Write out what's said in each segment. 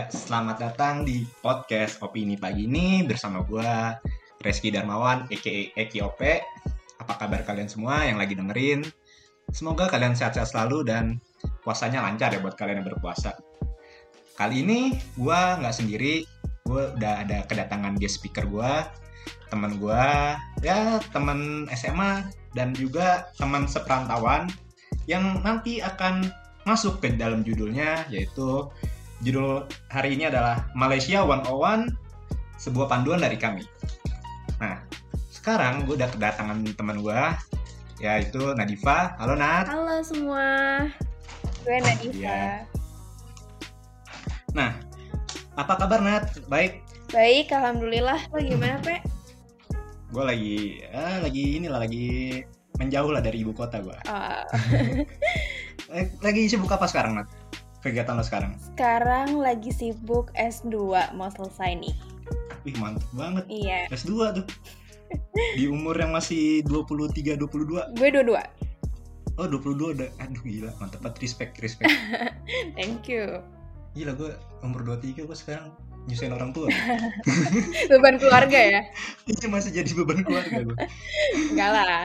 Ya, selamat datang di podcast Opini Pagi ini bersama gua Reski Darmawan, aka Eki OP. Apa kabar kalian semua yang lagi dengerin? Semoga kalian sehat-sehat selalu dan puasanya lancar ya buat kalian yang berpuasa. Kali ini gua nggak sendiri, gua udah ada kedatangan guest speaker gua, teman gua, ya teman SMA dan juga teman seperantauan yang nanti akan masuk ke dalam judulnya yaitu judul hari ini adalah Malaysia 101 sebuah panduan dari kami. Nah, sekarang gue udah kedatangan teman gue yaitu Nadifa. Halo Nat. Halo semua, gue Nadifa. Iya. Nah, apa kabar Nat? Baik. Baik, alhamdulillah. Lo gimana, Pe? Gue lagi, ah, lagi inilah lagi menjauh lah dari ibu kota gue. Ah, Lagi sibuk apa sekarang Nat? Kegiatan lo sekarang? sekarang lagi sibuk S2, mau selesai nih. Wih mantep banget. Iya, S2 tuh. Di umur yang masih 23 22. gue dua-dua. Oh 22 udah. Aduh gila, mantep banget respect, respect. Thank you. Gila gue umur 23 gue sekarang nyusahin orang tua. Beban keluarga ya? Ini masih jadi beban keluarga gue. Enggak lah.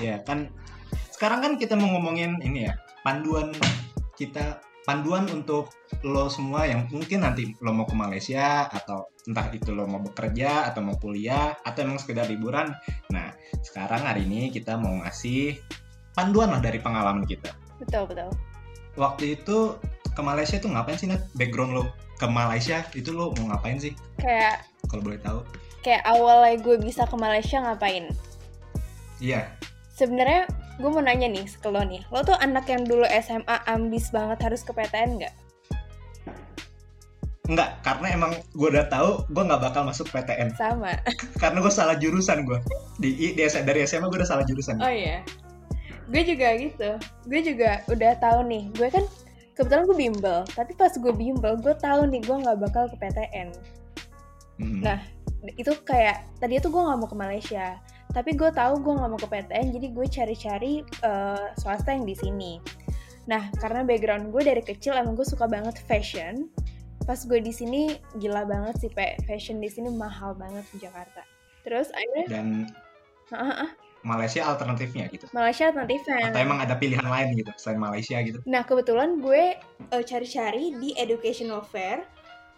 Ya kan sekarang kan kita mau ngomongin ini ya, panduan kita panduan untuk lo semua yang mungkin nanti lo mau ke Malaysia atau entah itu lo mau bekerja atau mau kuliah atau emang sekedar liburan. Nah, sekarang hari ini kita mau ngasih panduan lah dari pengalaman kita. Betul, betul. Waktu itu ke Malaysia tuh ngapain sih Nat? Background lo ke Malaysia itu lo mau ngapain sih? Kayak Kalau boleh tahu. kayak awalnya gue bisa ke Malaysia ngapain? Iya, Sebenarnya gue mau nanya nih ke lo nih. Lo tuh anak yang dulu SMA ambis banget harus ke PTN nggak? enggak karena emang gue udah tahu gue nggak bakal masuk PTN Sama. karena gue salah jurusan gue di, di dari SMA gue udah salah jurusan. Oh iya. Gue juga gitu. Gue juga udah tahu nih. Gue kan kebetulan gue bimbel. Tapi pas gue bimbel, gue tahu nih gue nggak bakal ke PTN. Mm. Nah, Itu kayak tadi tuh gue nggak mau ke Malaysia. Tapi gue tahu gue nggak mau ke PTN, jadi gue cari-cari eh, swasta yang di sini. Nah, karena background gue dari kecil emang gue suka banget fashion. Pas gue di sini gila banget sih, Pe. Fashion di sini mahal banget di Jakarta. Terus akhirnya dan Malaysia alternatifnya gitu. Malaysia alternatifnya. Atau emang ada pilihan lain gitu selain Malaysia gitu. Nah kebetulan gue eh, cari-cari di educational fair,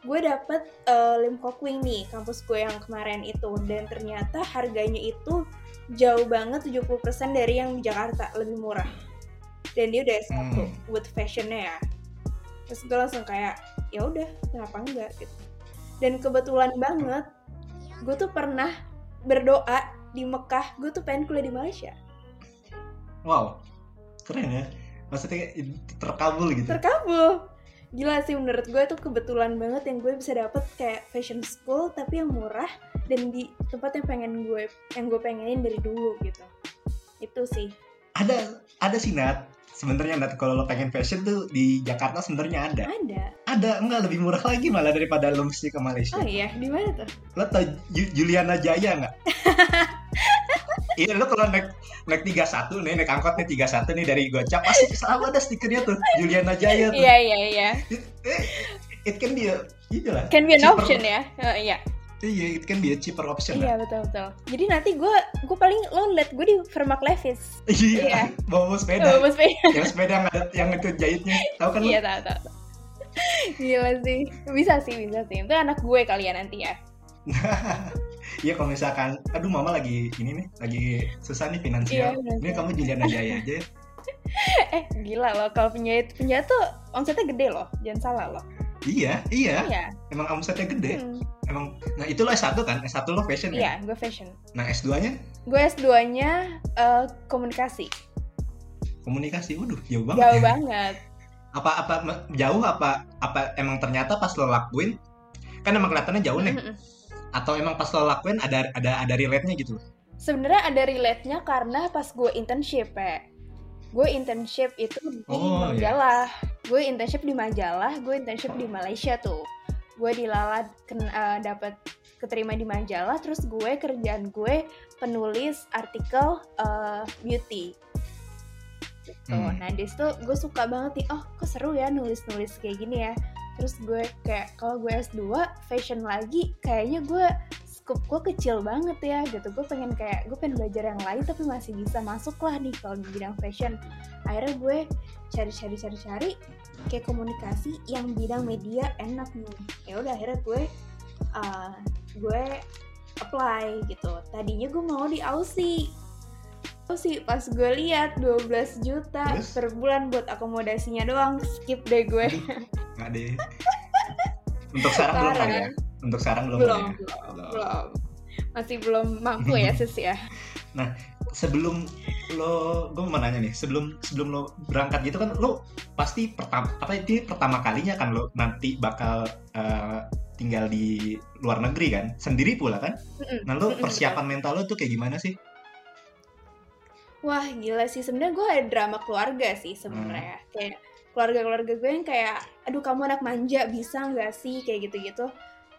gue dapet eh, Lim nih kampus gue yang kemarin itu. Dan ternyata harganya itu jauh banget 70% dari yang di Jakarta lebih murah. Dan dia udah S1 Hmm. with fashionnya ya. Terus gue langsung kayak ya udah kenapa enggak? Gitu. Dan kebetulan banget gue tuh pernah berdoa di Mekah. Gue tuh pengen kuliah di Malaysia. Wow, keren ya. Maksudnya terkabul gitu. terkabul gila sih menurut gue tuh kebetulan banget yang gue bisa dapet kayak fashion school tapi yang murah dan di tempat yang pengen gue yang gue pengenin dari dulu gitu itu sih ada ada sih Nat. Sebenarnya Nat kalau lo pengen fashion tuh di Jakarta sebenarnya ada. ada Ada enggak lebih murah lagi malah daripada lo mesti ke Malaysia. oh iya di mana tuh Lo tau Ju- Juliana Jaya nggak? Iya lo kalau naik naik 31 nih naik angkot nih 31 nih dari Gocap pasti selalu ada stikernya tuh Juliana Jaya tuh. iya iya iya It, eh, it can be a itu lah. can be an cheaper- option ya Oh, iya Iya, it can be a cheaper option iya lah. betul betul jadi nanti gue gue paling lo liat gue di Vermac Levis Iya, Iya. bawa bawa sepeda. oh, sepeda yang sepeda yang ada yang itu jahitnya. Tahu kan iya tahu tahu tahu. gila sih bisa sih bisa sih itu anak gue kalian nanti ya Iya kalau misalkan, aduh mama lagi ini nih, lagi susah nih finansial. Iya. Ini kamu Juliana Jaya aja. ya. eh gila loh kalau penjahit penjahit tuh omsetnya gede loh jangan salah loh iya, iya. iya Emang omsetnya gede. Hmm, Emang, nah itu lo S1 kan? S1 lo fashion ya? iya gue fashion Nah S2-nya gue S2-nya eh, komunikasi komunikasi. Waduh, jauh banget. jauh ya. banget Apa apa jauh apa apa emang ternyata pas lo lakuin kan emang kelihatannya jauh nih. Mm-mm. Atau emang pas lo lakuin ada ada ada relate-nya gitu. sebenarnya ada relate-nya karena pas gue internship ya gue internship itu di Oh, iya. majalah gue internship di majalah gue internship di Malaysia tuh gue dilalat ken, eh, dapat keterima di majalah terus gue kerjaan gue penulis artikel eh, beauty gitu. Hmm. Nah di situ gue suka banget nih, oh kok seru ya nulis-nulis kayak gini ya. Terus gue kayak kalau gue S2 fashion lagi kayaknya gue scope gue kecil banget ya gitu. Gue pengen kayak gue pengen belajar yang lain tapi masih bisa masuk lah nih kalau di bidang fashion. Akhirnya gue cari-cari cari-cari kayak komunikasi yang bidang media enak nih. Ya udah akhirnya gue uh, gue apply gitu. Tadinya gue mau di Aussie sih? Pas gue lihat 12 juta Terus? per bulan buat akomodasinya doang skip deh gue. Nggak deh. Untuk sekarang belum kali ya? Untuk sekarang belum, belum kali ya? belum Belum. belum. Masih belum mampu ya sis ya? Sebelum lo gue mau nanya nih sebelum sebelum lo berangkat gitu kan lo pasti pertama apa itu pertama kalinya kan lo nanti bakal eh, tinggal di luar negeri kan? Sendiri pula kan? Nah lo persiapan mental lo tuh kayak gimana sih Wah gila sih. Sebenarnya gue ada drama keluarga sih sebenarnya. Hmm. kayak keluarga-keluarga gue yang kayak aduh kamu anak manja bisa nggak sih? Kayak gitu-gitu.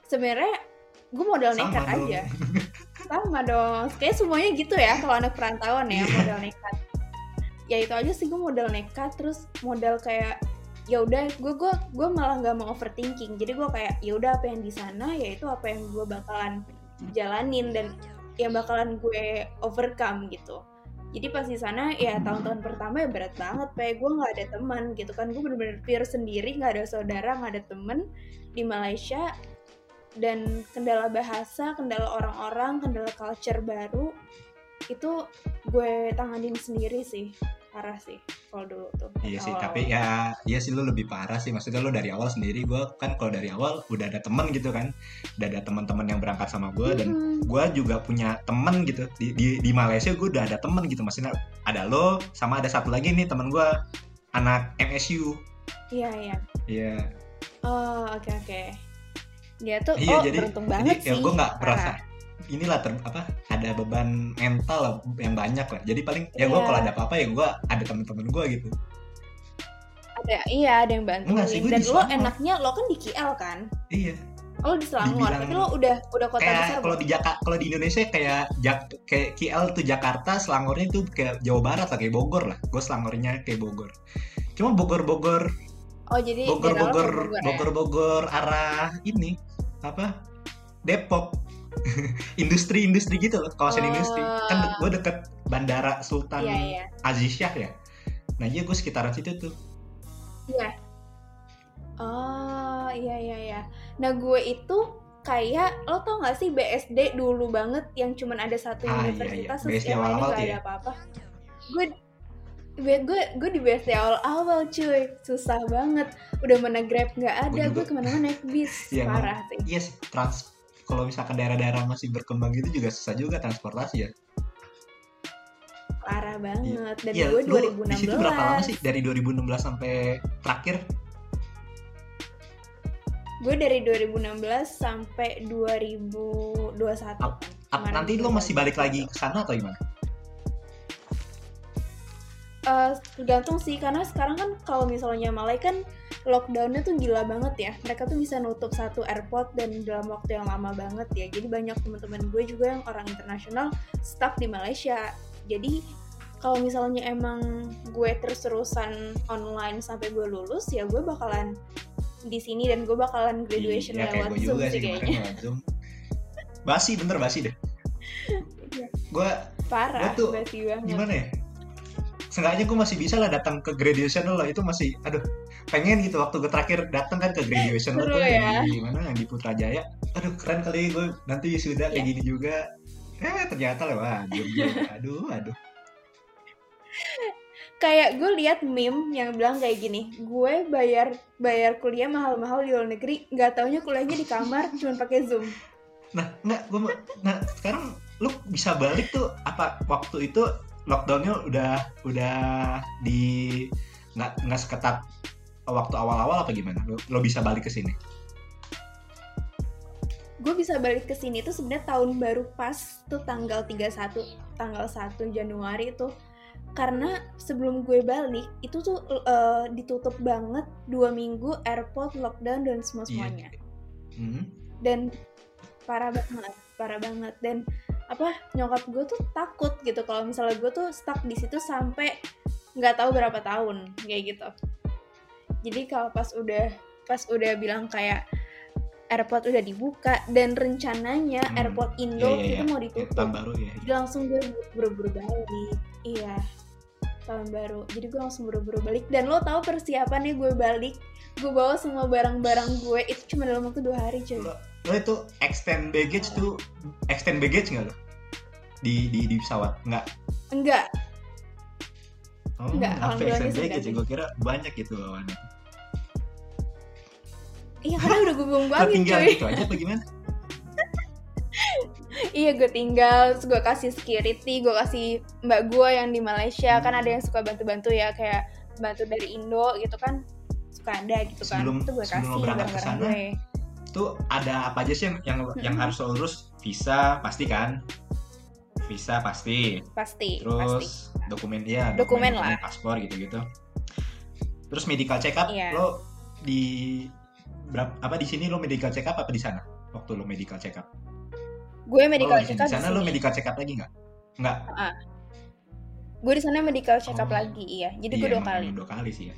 Sebenarnya gue modal Sama nekat dong. aja. Sama dong. Kayak semuanya gitu ya kalau anak perantauan ya Iya. modal nekat. Ya itu aja sih gue modal nekat terus modal kayak ya udah gue gue gue malah nggak mau overthinking. Jadi gue kayak ya udah apa yang di sana ya itu apa yang gue bakalan jalanin dan yang bakalan gue overcome gitu jadi pas di sana ya tahun-tahun pertama ya berat banget kayak gue nggak ada teman gitu kan. Gue bener-bener pure sendiri nggak ada saudara nggak ada temen di Malaysia. Dan kendala bahasa kendala orang-orang kendala culture baru itu gue tanganin sendiri sih parah sih kalau dulu tuh iya sih tapi ya iya sih lo lebih parah sih. Maksudnya lo dari awal sendiri gue kan kalau dari awal udah ada temen gitu kan. Udah ada teman-teman yang berangkat sama gue dan Mm-mm. gue juga punya temen gitu. Di, di, di Malaysia gue udah ada temen gitu. Maksudnya ada lo sama ada satu lagi nih temen gue anak MSU iya iya. Iya, oh oke oke. Dia tuh iya oh jadi beruntung jadi banget ya sih. gue nggak parah. Inilah ter, apa ada beban mental lah yang banyak lah. Jadi paling ya gue Iya. kalau ada apa-apa ya gue ada temen-temen gue gitu. Ada iya ada yang bantuin. Enggak sih, dan lo enaknya lo kan di KL kan? Iya. Lo di Selangor Dibilang- tapi lo udah udah kota besar kayak kalau belum? di Jakarta kalau di Indonesia kayak Jak kayak KL tuh Jakarta Selangornya tuh kayak Jawa Barat lah kayak Bogor lah. Gue Selangornya kayak Bogor. Cuma Bogor Bogor oh jadi Bogor lo Bogor kayak ya? Bogor Bogor arah ini apa Depok industri-industri gitu loh kawasan Oh. industri. Kan gue deket Bandara Sultan iya iya. Aziz Shah ya. Nah iya gue sekitaran situ tuh. Iya. Oh iya iya iya. Nah gue itu kayak lo tau gak sih BSD dulu banget yang cuman ada satu Ah, iya, universitas iya. terus BSD yang lainnya awal-awal gak ada ya? apa-apa? Gue gue gue di BSD awal-awal cuy. Susah banget. Udah mana grab nggak ada Gue ke mana-mana naik bis. Iya, emang. parah sih. Iya sih trans kalau misalkan daerah-daerah masih berkembang gitu juga susah juga transportasi ya. Parah banget. Dan Iya, gue lu di situ 2016 berapa lama sih? Dari 2016 sampai terakhir? Gue dari 2016 sampai 2021 Ap- Ap- Kemarin nanti lo masih balik lagi ke sana atau gimana? Eh, tergantung sih karena sekarang kan kalau misalnya Malai kan lockdownnya tuh gila banget ya mereka tuh bisa nutup satu airport dan dalam waktu yang lama banget ya jadi banyak teman-teman gue juga yang orang internasional stuck di Malaysia jadi kalau misalnya emang gue terus-terusan online sampai gue lulus ya gue bakalan di sini dan gue bakalan graduation Iya, kayak lewat gue zoom juga sih kayaknya lewat Zoom. Basi bener basi deh. Iya. Gue parah Gua tuh basi banget gimana ya? Seenggaknya gue masih bisa lah datang ke graduation lo itu masih aduh pengen gitu waktu gue terakhir datang kan ke graduation lo tuh ya. di mana yang di Putrajaya. Aduh keren kali gue nanti sudah kayak Iya. gini juga. Eh ternyata lewat aduh aduh. Kayak gue lihat meme yang bilang kayak gini gue bayar bayar kuliah mahal-mahal di luar negeri nggak taunya kuliahnya di kamar cuma pakai zoom. Nah, enggak, gue nah sekarang lu bisa balik tuh apa waktu itu lockdownnya udah udah di nggak nggak seketat waktu awal-awal apa gimana? Lo, lo bisa balik ke sini? gue bisa balik ke sini tuh sebenarnya tahun baru pas tuh tanggal 31 tanggal 1 Januari tuh karena sebelum gue balik itu tuh eh, ditutup banget dua minggu airport lockdown dan semua semuanya Hmm. dan parah banget parah banget dan apa nyokap gue tuh takut gitu kalau misalnya gue tuh stuck di situ sampai nggak tahu berapa tahun kayak gitu jadi kalau pas udah pas udah bilang kayak airport udah dibuka dan rencananya Hmm. airport Indo Iya, iya, itu iya. mau ditutup tahun baru ya. jadi langsung gue buru-buru balik iya tahun baru jadi gue langsung buru-buru balik dan lo tahu persiapannya gue balik gue bawa semua barang-barang gue itu cuma dalam waktu dua hari cuy Lo, itu extend baggage tuh extend baggage nggak lo? Di di di pesawat nggak? enggak Oh, Nggak, apa extend baggage? Gue kira banyak gitu bawaannya. iya karena udah gue buang-buangin tinggal cuy gitu aja apa gimana? iya gue tinggal terus gue kasih security gue kasih mbak gue yang di Malaysia kan Hmm. ada yang suka bantu-bantu ya kayak bantu dari Indo gitu kan suka ada gitu kan Sebelum- itu gue kasih lo berangkat ke barang-barang sana, gue Tuh ada apa aja sih yang yang, yang Mm-mm. harus lo urus? Visa pasti kan? Visa pasti. pasti pasti Terus dokumen ya, Dokumen lah. paspor gitu-gitu. Terus medical check up Iya. lo di berapa apa di sini lo medical check up apa di sana? Waktu lo medical check up. gue medical oh, check up sana di lo sini. medical check up lagi nggak? Nggak. gue di sana medical check up Oh. lagi iya jadi Iya, gue dua kali Dua kali sih ya.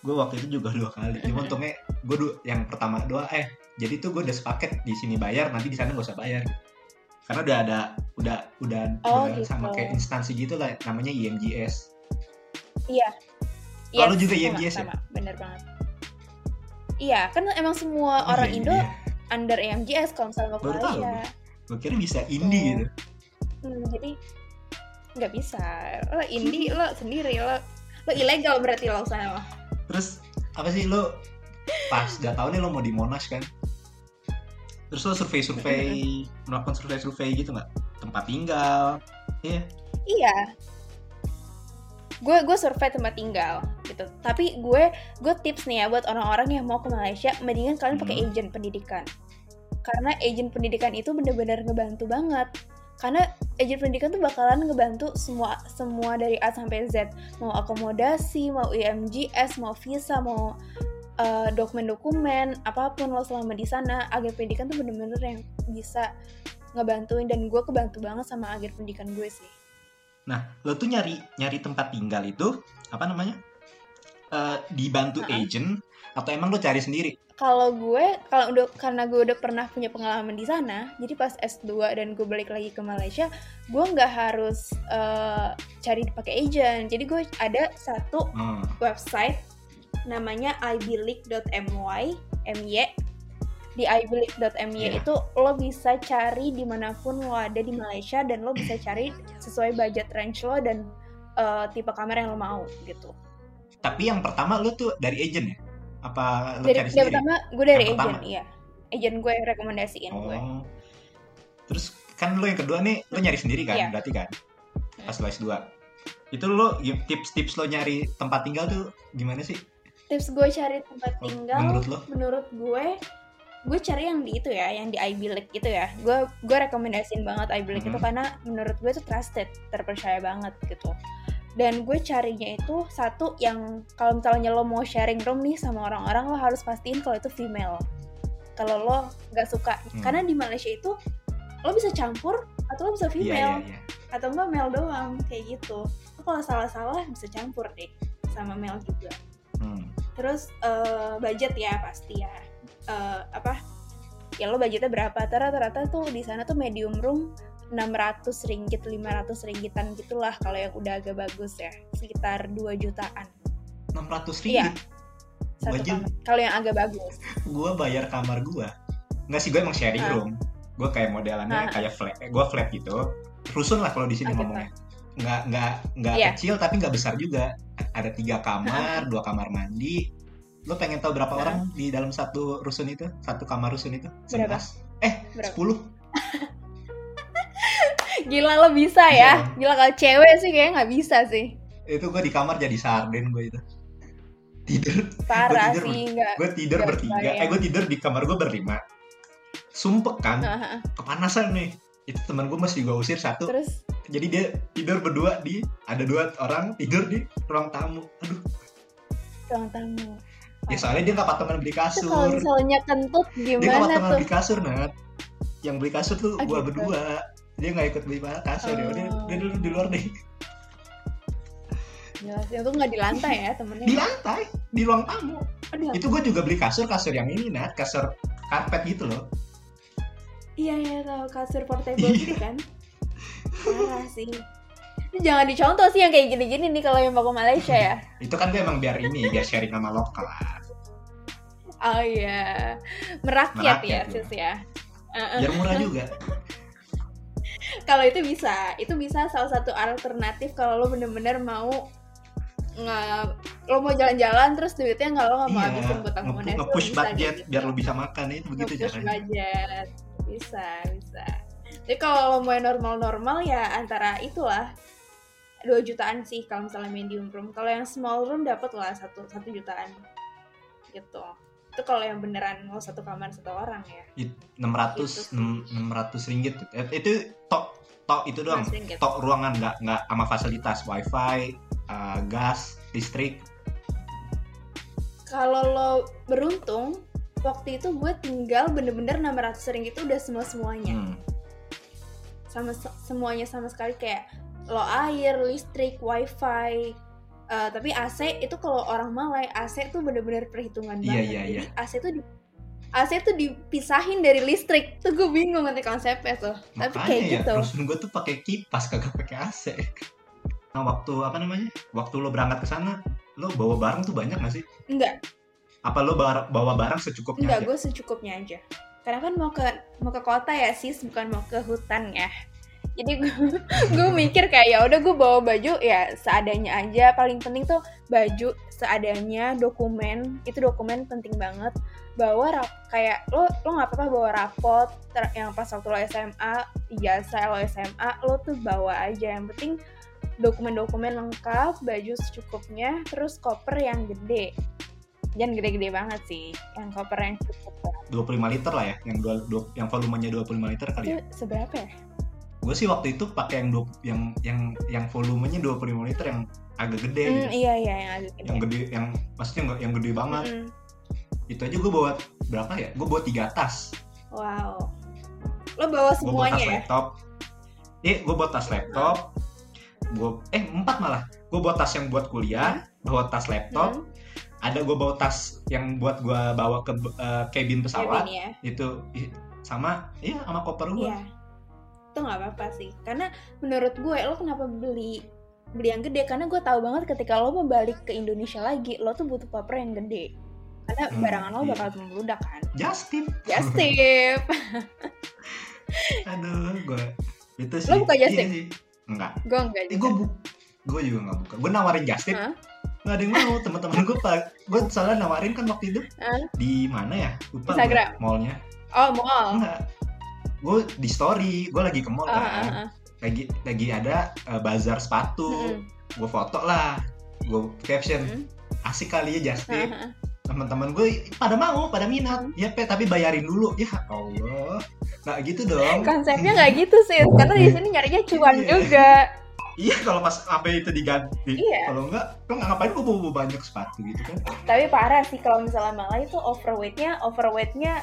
Gue waktu itu juga dua kali. Cuma Mhm. untungnya gue du- yang pertama dua eh jadi tuh gue udah sepaket di sini bayar nanti di sana gak usah bayar. Karena udah ada udah udah, Oh, udah gitu. sama kayak instansi gitu lah namanya IMGS. iya Oh, lu Yes, juga sama, IMGS ya? sama bener banget iya kan emang semua Oh, orang iya, Indo iya. under EMGS kalau misalnya Baru tahu Malaysia Gue kira bisa indie Oh. gitu. Hmm, jadi nggak bisa lo indie lo sendiri lo lo ilegal berarti lo sana. Terus apa sih lo pas gak tau nih lo mau di Monash kan? Terus lo survei-survei melakukan survei-survei gitu nggak? Tempat tinggal, iya. iya gue gue survei tempat tinggal gitu tapi gue gue tips nih ya buat orang-orang yang mau ke Malaysia mendingan kalian pakai Hmm. agent pendidikan karena agent pendidikan itu bener-bener ngebantu banget karena agent pendidikan tuh bakalan ngebantu semua semua dari A sampai Z mau akomodasi mau IMGS mau visa mau eh, dokumen-dokumen apa pun lo selama di sana agen pendidikan tuh bener-bener yang bisa ngebantuin dan gue kebantu banget sama agen pendidikan gue sih Nah, lo tuh nyari nyari tempat tinggal itu apa namanya? Eh, dibantu Ha-ha. agent atau emang lo cari sendiri? kalau gue kalau udah karena gue udah pernah punya pengalaman di sana jadi pas S2 dan gue balik lagi ke Malaysia gue nggak harus eh, cari pakai agent jadi gue ada satu Hmm. website namanya ibilic.my my di ibilic.my Iya. itu lo bisa cari di mana pun lo ada di Malaysia dan lo bisa cari sesuai budget range lo dan eh, tipe kamera yang lo mau gitu Tapi yang pertama lo tuh dari agent ya? Apa lo dari cari yang sendiri? pertama gue dari Yang agent pertama? iya agent gue rekomendasiin gue Oh. Terus kan lo yang kedua nih lo nyari sendiri kan? Iya. Berarti kan? Pas lo S2. Itu lo tips-tips lo nyari tempat tinggal tuh gimana sih? Tips gue cari tempat tinggal menurut lo? menurut gue gue cari yang di itu ya yang di iBilik gitu ya gue gue rekomendasiin banget iBilik itu Mhm. karena menurut gue itu trusted terpercaya banget gitu dan gue carinya itu satu yang kalau misalnya lo mau sharing room nih sama orang-orang lo harus pastiin kalau itu female kalau lo nggak suka Hmm. karena di Malaysia itu lo bisa campur atau lo bisa Iya, female iya, iya. atau enggak male doang kayak gitu lo kalau salah-salah bisa campur deh sama male juga Hmm. terus eh, budget ya pasti ya Eh, apa ya lo budgetnya berapa rata-rata tuh di sana tuh medium room 600 ringgit 500 ringgitan gitulah kalau yang udah agak bagus ya sekitar 2 jutaan 600 Iya. ringgit. satu Gua kamar kalau yang agak bagus gue bayar kamar gue nggak sih gue emang sharing Ah. room gue kayak modelannya Ah. kayak flat gue flat gitu rusun lah kalau di sini gitu. ngomongnya nggak nggak nggak Iya. kecil tapi nggak besar juga. Ada tiga kamar dua kamar mandi. Lo pengen tahu berapa Ah. orang di dalam satu rusun itu? Satu kamar rusun itu? Berapa? 11 eh? 10 gila lo bisa ya? Iya. gila kalau cewek sih kayaknya nggak bisa sih. Itu gue di kamar jadi sarden gue itu. Tidur. Parah tidur, sih nggak gue tidur bertiga. Eh gue tidur di kamar gue berlima. Sumpek kan? Hahaha. kepanasan nih. Itu teman gue masih gue usir satu. Terus jadi dia tidur berdua di ada dua orang tidur di ruang tamu aduh ruang tamu ya soalnya dia nggak patungan beli itu kalau kasur misalnya kentut dia nggak gimana patungan tuh beli kasur nat yang beli kasur tuh Oh, gua gitu. berdua dia nggak ikut beli kasur ya udah Oh. dia dulu di luar deh jelas itu nggak di lantai ya temennya di lantai di ruang tamu Udah. Itu gue juga beli kasur, kasur yang ini, Nat. Kasur karpet gitu loh. Iya iya tahu kasur portable Iya. gitu kan. Parah sih. Jangan dicontoh sih yang kayak gini-gini nih kalau yang ke Malaysia ya. Itu kan gue emang biar ini, biar sharing sama lokal. Oh iya, merakyat, ya, Merakyat, sis ya. Biar murah juga. Kalau itu bisa, itu bisa salah satu alternatif kalau lo bener-bener mau nge lo mau jalan-jalan terus duitnya nggak lo nggak mau iya, habisin buat nge- lo nge-push budget gitu. biar lo bisa makan itu begitu Nge-push caranya. budget bisa bisa jadi kalau lo mau yang normal-normal ya antara itulah 2 jutaan sih kalau misalnya medium room kalau yang small room dapat lah satu satu jutaan gitu itu kalau yang beneran lo satu kamar satu orang ya 600 Gitu sih. enam- 600 ringgit gitu. Eh, itu tok tok itu doang. Tok ruangan nggak nggak sama fasilitas wifi, eh, gas, listrik. kalau lo beruntung waktu itu gue tinggal bener-bener 600 ringgit itu udah semua semuanya Hmm. Sama semuanya sama sekali kayak lo air listrik wifi eh, tapi AC itu kalau orang Malay AC tuh bener-bener perhitungan Iya, banget iya, jadi iya. AC tuh di- AC tuh dipisahin dari listrik tuh gue bingung nanti konsepnya tuh tapi Makanya kayak ya, gitu terus gue tuh pakai kipas kagak pakai AC. Nah, waktu apa namanya? Waktu lo berangkat ke sana, lo bawa barang tuh banyak gak sih? enggak Apa lo bawa, bawa barang secukupnya enggak aja? gue secukupnya aja karena kan mau ke mau ke kota ya sis bukan mau ke hutan ya. Jadi gue mikir kayak ya udah gue bawa baju ya seadanya aja. Paling penting tuh baju seadanya dokumen itu dokumen penting banget. Bawa rap, kayak lo lo nggak apa-apa bawa rapot yang pas waktu lo SMA ijazah lo SMA lo tuh bawa aja. Yang penting dokumen-dokumen lengkap baju secukupnya terus koper yang gede. Jangan gede-gede banget sih yang koper yang cukup 25 liter lah ya, yang dua, dua- yang volumenya 25 liter kali ya. itu seberapa ya Gue sih waktu itu pakai yang dua- yang yang yang volumenya 25 liter yang agak gede Hmm, gitu. iya iya yang agak gede Yang gede yang maksudnya nggak- yang gede banget. Mm-mm. Itu aja gue bawa berapa ya? Gue bawa tiga tas. wow lo bawa gue bawa tas semuanya ya laptop eh gue bawa tas laptop gue eh empat malah gue bawa tas yang buat kuliah bawa tas laptop Hmm, ada gue bawa tas yang buat gue bawa ke eh, cabin pesawat. Kevin ya. Itu sama iya sama koper gue Iya. Itu nggak apa-apa sih. Karena menurut gue lo kenapa beli beli yang gede? Karena gue tahu banget ketika lo mau balik ke Indonesia lagi lo tuh butuh koper yang gede. Karena Hmm, barangan lo iya. bakal membludak kan. Just tip. Just tip. Aduh gue itu sih Lo buka just iya sih. enggak. Gue enggak eh, gue bu gue juga nggak buka. Gue nawarin just tip. Hah? Nggak ada yang mau teman-teman gue pak gue salah nawarin kan waktu itu. Hah? di mana ya? Lupa Instagram. gue, mallnya. Oh mall. Enggak gue di story gue lagi ke mall Ah, kan. ah, ah. lagi lagi ada uh, bazar sepatu. Mm-mm. gue foto lah. Gue caption Mm. asik kali ya just tip ah, ah. teman-teman gue pada mau pada minat. Ya pe tapi bayarin dulu. Ya allah. Nggak gitu dong. Konsepnya nggak gitu sih karena di sini nyarinya cuan Iya. juga iya kalau pas sampai itu diganti. Iya. kalau enggak lo nggak ngapain bawa banyak sepatu gitu kan? Tapi parah sih kalau misalnya Malay itu overweightnya overweightnya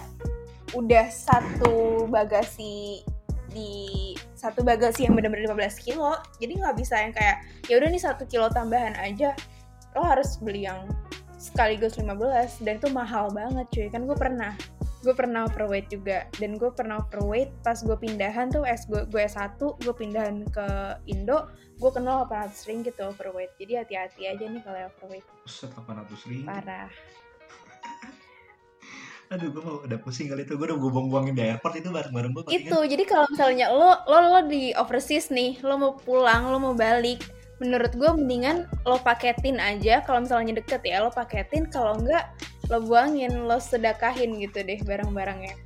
udah satu bagasi di satu bagasi yang benar-benar 15 kilo jadi nggak bisa yang kayak ya udah nih satu kilo tambahan aja lo harus beli yang sekaligus 15 dan itu mahal banget cuy. Kan gue pernah gue pernah overweight juga. Dan gue pernah overweight pas gue pindahan tuh S gue gue S1 gue pindahan ke Indo gue kenal 800 ringgit tuh overweight. Jadi hati-hati aja nih kalau overweight. Buset 800 ribu parah. Aduh gue mau udah pusing kali itu. Gue udah gue buang-buangin di airport itu bareng-bareng gue itu jadi kalau misalnya lo lo lo di overseas nih lo mau pulang lo mau balik menurut gue mendingan lo paketin aja. Kalau misalnya deket ya lo paketin. Kalau enggak lo buangin lo sedekahin gitu deh barang-barangnya.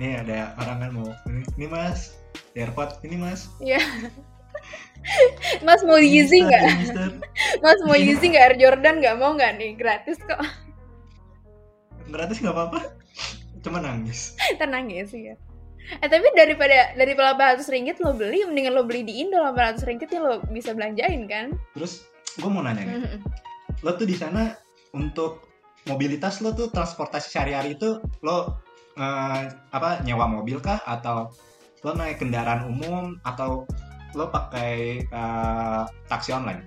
Nih ada orang kan mau ini, ini mas di airport ini mas. Iya. mas mau Yeezy nggak? Mas mau. Yeezy nggak? Air Jordan nggak? Mau nggak nih? Gratis kok. Gratis nggak apa-apa. Cuma nangis. Tenang ya sih ya eh tapi daripada dari 800 ringgit lo beli mendingan lo beli di Indo 800 ringgit ya lo bisa belanjain kan? Terus gue mau nanya nih. Lo tuh di sana untuk mobilitas lo tuh transportasi sehari-hari itu lo eh, apa nyewa mobil kah? Atau lo naik kendaraan umum? Atau lo pakai eh, taksi online?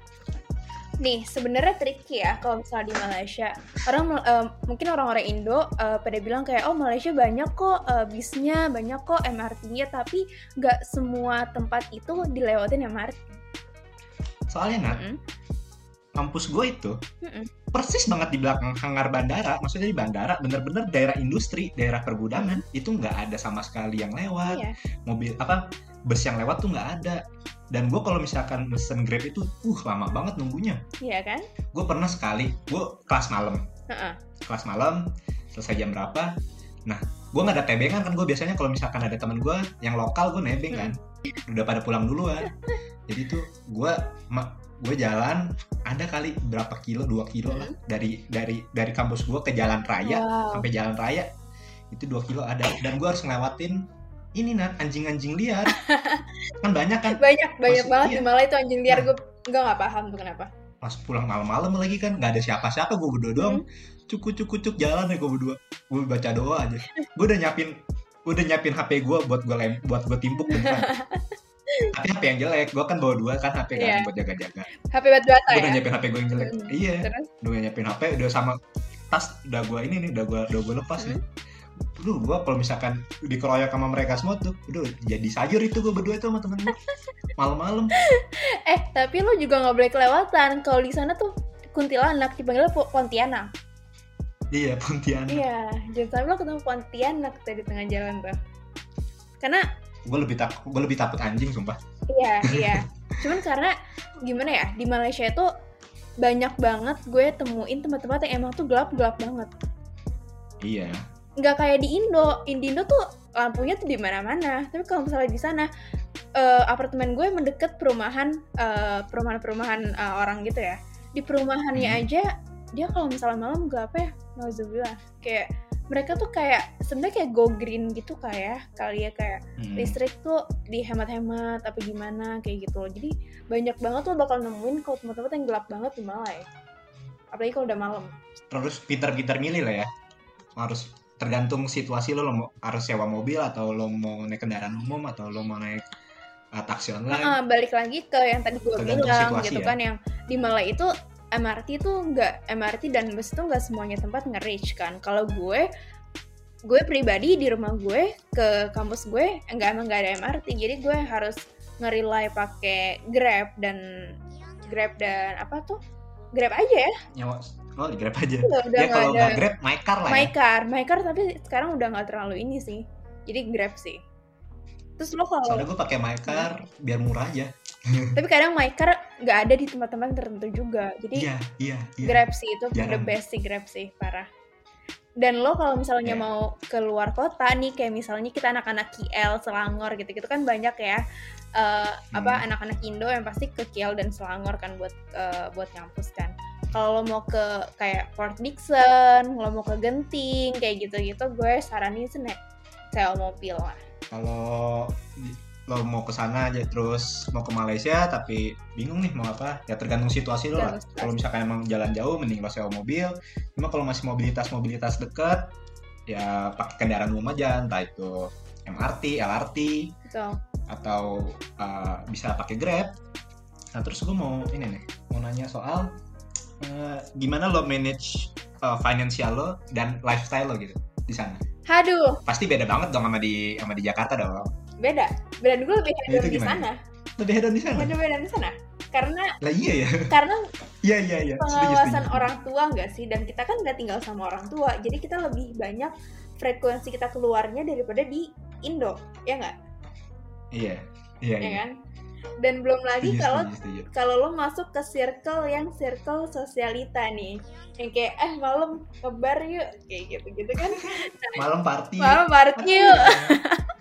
Nih sebenarnya tricky ya kalau misalnya di Malaysia. Orang uh, mungkin orang-orang Indo uh, pada bilang kayak oh Malaysia banyak kok uh, bisnya banyak kok MRT-nya tapi nggak semua tempat itu dilewatin MRT soalnya nat mm -hmm. kampus gue itu mm -hmm. Persis banget di belakang hangar bandara maksudnya di bandara bener-bener daerah industri daerah pergudangan mm -hmm. itu nggak ada sama sekali yang lewat yeah. mobil apa bus yang lewat tuh nggak ada dan gue kalau misalkan mesen grab itu uh lama banget nunggunya iya kan gue pernah sekali gue kelas malam uh-uh. kelas malam selesai jam berapa nah gue nggak ada tebengan kan gue biasanya kalau misalkan ada teman gue yang lokal gue nebeng kan hmm. udah pada pulang duluan jadi tuh gue gue jalan ada kali berapa kilo dua kilo lah hmm. dari dari dari kampus gue ke jalan raya wow. sampai jalan raya itu dua kilo ada. Dan gue harus ngelewatin ini nan anjing-anjing liar. Kan banyak kan? Banyak banyak Masih, banget iya. malah itu anjing liar nah, gue nggak nggak paham tuh kenapa. Pas pulang malam-malam lagi kan nggak ada siapa-siapa gue berdua doang. Hmm. cukup cukup cukup jalan ya gue berdua. Gue baca doa aja. Gue udah nyiapin gue udah nyiapin HP gue buat gue lem buat gue timpuk tapi HP yang jelek gue kan bawa dua kan HP yeah. kan buat jaga-jaga HP buat biasa gue ya? udah nyiapin HP gue yang jelek hmm. iya udah nyiapin HP udah sama tas udah gue ini nih udah gue udah gue lepas hmm. nih Duh, gue kalau misalkan dikeroyok sama mereka semua tuh, udah jadi sayur itu gue berdua itu sama temen gue malam-malam. eh, tapi lo juga nggak boleh kelewatan. Kalau di sana tuh kuntilanak dipanggil Pontianak. Iya, Pontianak. Iya, jangan sampai lo ketemu Pontianak tuh di tengah jalan tuh. Karena gue lebih takut, gue lebih takut anjing sumpah. Iya, iya. Cuman karena gimana ya di Malaysia itu banyak banget gue temuin tempat-tempat yang emang tuh gelap-gelap banget. Iya nggak kayak di Indo di Indo tuh lampunya tuh di mana-mana tapi kalau misalnya di sana uh, apartemen gue mendekat perumahan uh, perumahan-perumahan uh, orang gitu ya di perumahannya hmm. aja dia kalau misalnya malam gak apa ya Nauzubillah kayak mereka tuh kayak sebenarnya kayak go green gitu kayak kali ya kayak hmm. listrik tuh dihemat-hemat apa gimana kayak gitu loh jadi banyak banget tuh bakal nemuin kalau tempat-tempat yang gelap banget di Malai apalagi kalau udah malam terus pintar-pintar milih lah ya harus tergantung situasi lo lo mau harus sewa mobil atau lo mau naik kendaraan umum atau lo mau naik uh, taksi online. Uh, balik lagi ke yang tadi gue bilang gitu ya. kan yang di Malay itu MRT itu nggak MRT dan bus itu nggak semuanya tempat nge-reach kan. Kalau gue gue pribadi di rumah gue ke kampus gue enggak emang nggak ada MRT jadi gue harus nge-rely pakai Grab dan Grab dan apa tuh Grab aja ya. Nyawa Oh, di Grab aja. Udah, udah ya kalau nggak Grab, MyCar lah ya. MyCar, MyCar tapi sekarang udah nggak terlalu ini sih. Jadi Grab sih. Terus lo kalau Soalnya gue pakai MyCar hmm. biar murah aja. Tapi kadang MyCar nggak ada di tempat-tempat tertentu juga. Jadi iya, iya, iya. Grab sih itu Jarang. the best sih Grab sih, parah. Dan lo kalau misalnya yeah. mau keluar kota nih, kayak misalnya kita anak-anak KL, Selangor gitu-gitu kan banyak ya. Uh, hmm. apa anak-anak Indo yang pasti ke KL dan Selangor kan buat uh, buat ngampus kan kalau lo mau ke kayak Port Dickson, lo mau ke Genting, kayak gitu-gitu, gue saranin sih naik sewa mobil lah. Kalau lo mau ke sana aja terus mau ke Malaysia tapi bingung nih mau apa ya tergantung situasi lo lah kalau misalkan emang jalan jauh mending lo sewa mobil cuma kalau masih mobilitas mobilitas dekat ya pakai kendaraan umum aja entah itu MRT LRT Betul. atau uh, bisa pakai Grab nah terus gue mau ini nih mau nanya soal uh, gimana lo manage uh, financial lo dan lifestyle lo gitu di sana? Haduh. Pasti beda banget dong sama di sama di Jakarta dong. Beda. Beda gue lebih hedon di sana. Lebih hedon di sana. Lebih hedon di sana. Karena lah iya ya. Karena iya iya iya. Pengawasan orang tua enggak sih dan kita kan nggak tinggal sama orang tua. Jadi kita lebih banyak frekuensi kita keluarnya daripada di Indo, ya nggak? Iya. Iya, ya iya. kan? dan belum lagi kalau kalau lo masuk ke circle yang circle sosialita nih yang kayak eh malam kebar yuk kayak gitu gitu kan malam party malam party yuk nah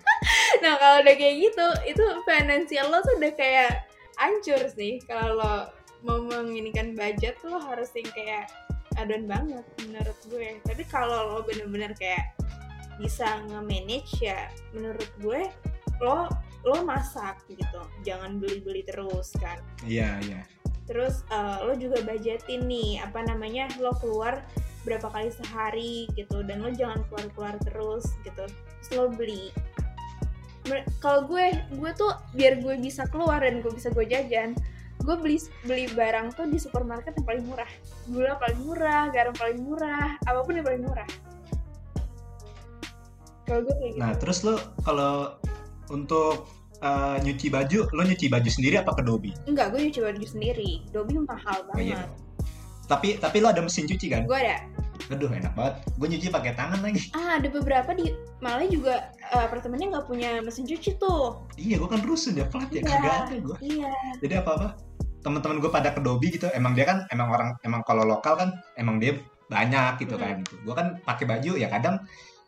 kalau udah kayak gitu itu finansial lo tuh udah kayak hancur sih. Kalau lo mau menginikan budget tuh harus yang kayak adon banget menurut gue. Tapi kalau lo bener-bener kayak bisa nge-manage ya menurut gue lo lo masak gitu. Jangan beli-beli terus kan. Iya iya. Terus uh, lo juga budgetin nih apa namanya lo keluar berapa kali sehari gitu. Dan lo jangan keluar-keluar terus gitu. Terus lo beli kalau gue gue tuh biar gue bisa keluar dan gue bisa gue jajan gue beli beli barang tuh di supermarket yang paling murah gula paling murah garam paling murah apa pun yang paling murah kalau gue kayak gitu Nah, terus lo kalau untuk eh, nyuci baju, lo nyuci baju sendiri apa ke Dobi? enggak gue nyuci baju sendiri Dobi mahal Oh, iya banget. Tapi tapi lo ada mesin cuci kan? gue ada Aduh enak banget. Gue nyuci pakai tangan lagi. ah ada beberapa di Malah juga eh, apartemennya nggak punya mesin cuci tuh Iya, gue kan rusun ya plat ya Iya. kagak ada gue. iya Jadi apa apa? Teman-teman gue pada ke Dobi gitu. Emang dia kan emang orang emang kalau lokal kan emang dia banyak gitu Hmm. kan. Gitu. Gue kan pakai baju ya kadang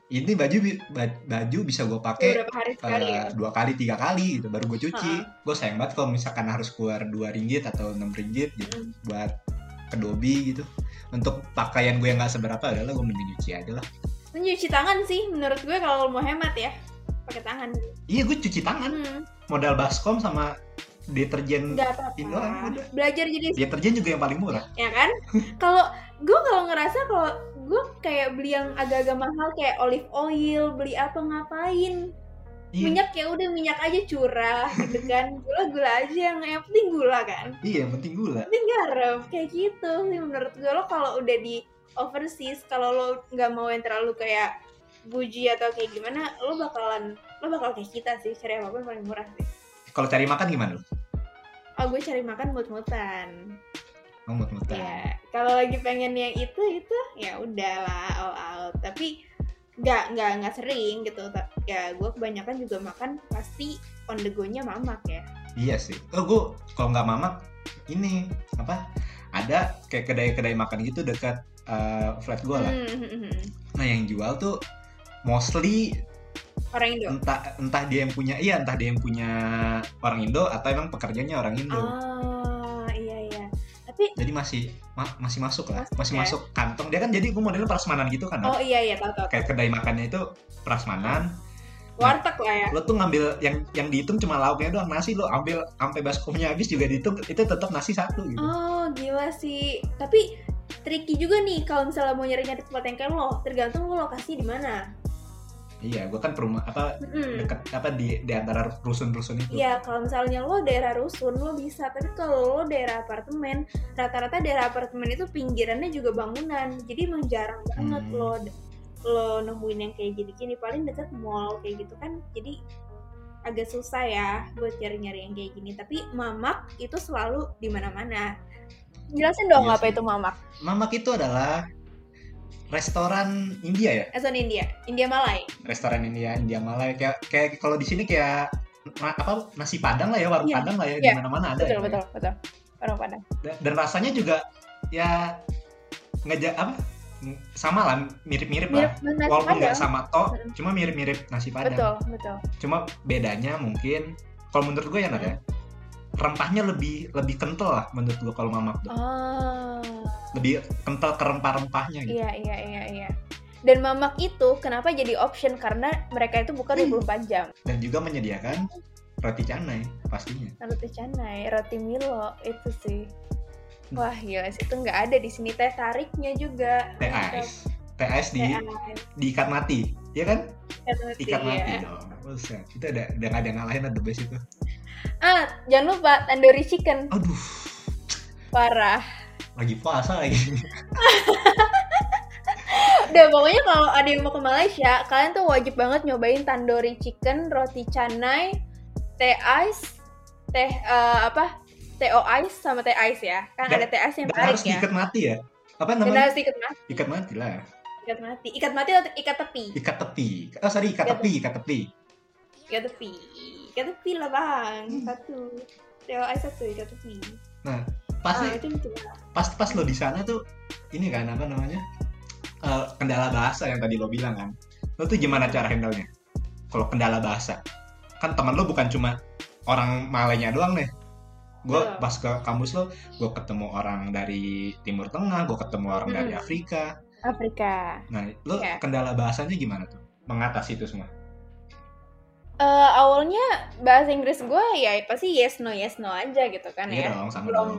ini baju baju bisa gue pakai ya dua kali tiga kali gitu baru gue cuci Ha-ha. gue sayang banget kalau misalkan harus keluar dua ringgit atau enam ringgit gitu Mm. buat ke Dobi gitu untuk pakaian gue yang nggak seberapa adalah gue mending nyuci aja lah. Nyuci tangan sih menurut gue kalau mau hemat ya pakai tangan. Iya gue cuci tangan. Hmm, modal baskom sama deterjen Itu udah. belajar jadi deterjen juga yang paling murah. Ya kan? Kalau gue kalau ngerasa kalau gue kayak beli yang agak-agak mahal kayak olive oil beli apa ngapain iya. Minyak ya udah minyak aja curah gitu kan. Gula gula aja yang yang penting gula kan. Iya yang penting gula. Penting garam kayak gitu sih menurut gue lo kalau udah di overseas kalau lo nggak mau yang terlalu kayak buji atau kayak gimana lo bakalan lo bakal kayak kita sih. Cari apa pun paling murah sih. Kalau cari makan gimana lo oh gue cari makan mut-mutan. Mau mut-mutan. Ya kalau lagi pengen yang itu itu ya udahlah all out. Tapi nggak nggak nggak sering gitu. Ya gue kebanyakan juga makan pasti on the go-nya mamak ya. Iya sih. Oh gue kalau nggak mamak ini apa ada kayak kedai-kedai makan gitu dekat eh, flat gue lah. Hmm, hmm, hmm, hmm. nah yang jual tuh mostly orang Indo? entah entah dia yang punya iya entah dia yang punya orang Indo atau emang pekerjanya orang Indo. Tapi jadi masih ma- masih masuk lah Masuk masih ya? masuk kantong. Dia kan jadi gue modelnya prasmanan gitu kan oh iya iya tahu tahu kayak kedai makannya itu prasmanan. Warteg lah ya? lo tuh ngambil yang yang dihitung cuma lauknya doang nasi lo ambil sampai baskomnya habis juga dihitung itu tetap nasi satu gitu. Oh gila sih. Tapi tricky juga nih kalau misalnya mau nyari nyari tempat yang kayak lo tergantung lo lokasi di mana iya gue kan perumah apa Mm-mm. dekat apa di di antara rusun-rusun itu Iya, kalau misalnya lo daerah rusun lo bisa, tapi kalau lo daerah apartemen, rata-rata daerah apartemen itu pinggirannya juga bangunan, jadi emang jarang banget Hmm. lo lo nemuin yang kayak gini-gini. Paling dekat mall kayak gitu kan, jadi agak susah ya buat nyari-nyari yang kayak gini. Tapi mamak itu selalu di mana-mana. Jelasin dong Iya apa itu mamak? mamak itu adalah restoran India ya Restoran India, India Malay. restoran India India Malay kayak kayak kalau di sini kayak na- apa nasi padang lah ya warung Iya, padang lah ya iya. di mana-mana ada Betul, ya. betul, betul. Orang Padang. Da- dan rasanya juga ya ngejak apa sama lah mirip-mirip Mirip lah nasi walaupun nggak sama toh cuma mirip-mirip nasi padang Betul, betul. cuma bedanya mungkin kalau menurut gue ya Nat ya rempahnya lebih lebih kental lah menurut gue kalau mamak tuh Oh. lebih kental ke rempah-rempahnya gitu Iya, iya, iya, iya. Dan mamak itu kenapa jadi option karena mereka itu buka Hmm. 24 jam. dan juga menyediakan roti canai pastinya Roti canai, roti Milo itu sih. Hmm. Wah, gila sih itu nggak ada di sini teh tariknya juga. teh ais teh ais di diikat mati ya kan teh roti, ikat mati ya. dong Buset, itu ada udah nggak ada ngalahin ada best itu Ah, jangan lupa tandoori chicken. aduh Parah. lagi puasa lagi Udah pokoknya kalau ada yang mau ke Malaysia, kalian tuh wajib banget nyobain tandoori chicken, roti canai, teh ais, teh eh, apa? TO ice sama teh ice ya. Kan Dan- ada teh ice yang dan tarik harus ya. diikat mati ya apa Dan namanya harus ikat mati. ikat mati lah Ikat mati. Ikat mati atau ikat tepi? ikat tepi oh sorry ikat Ikat tepi ikat tepi Ikat tepi. Ikat tepi lah bang. Hmm. Satu. TO ice satu ikat tepi. nah pasti Ah, itu pas pas lo di sana tuh ini kan apa namanya eh, kendala bahasa yang tadi lo bilang kan lo tuh gimana cara handle nya kalau kendala bahasa kan teman lo bukan cuma orang Malaynya doang nih gue Betul. pas ke kampus lo gue ketemu orang dari Timur Tengah gue ketemu orang dari Mm. Afrika Afrika. nah lo Iya. kendala bahasanya gimana tuh mengatasi itu semua Eh, awalnya bahasa Inggris gue ya pasti yes no yes no aja gitu kan iya ya. dong sama belum dong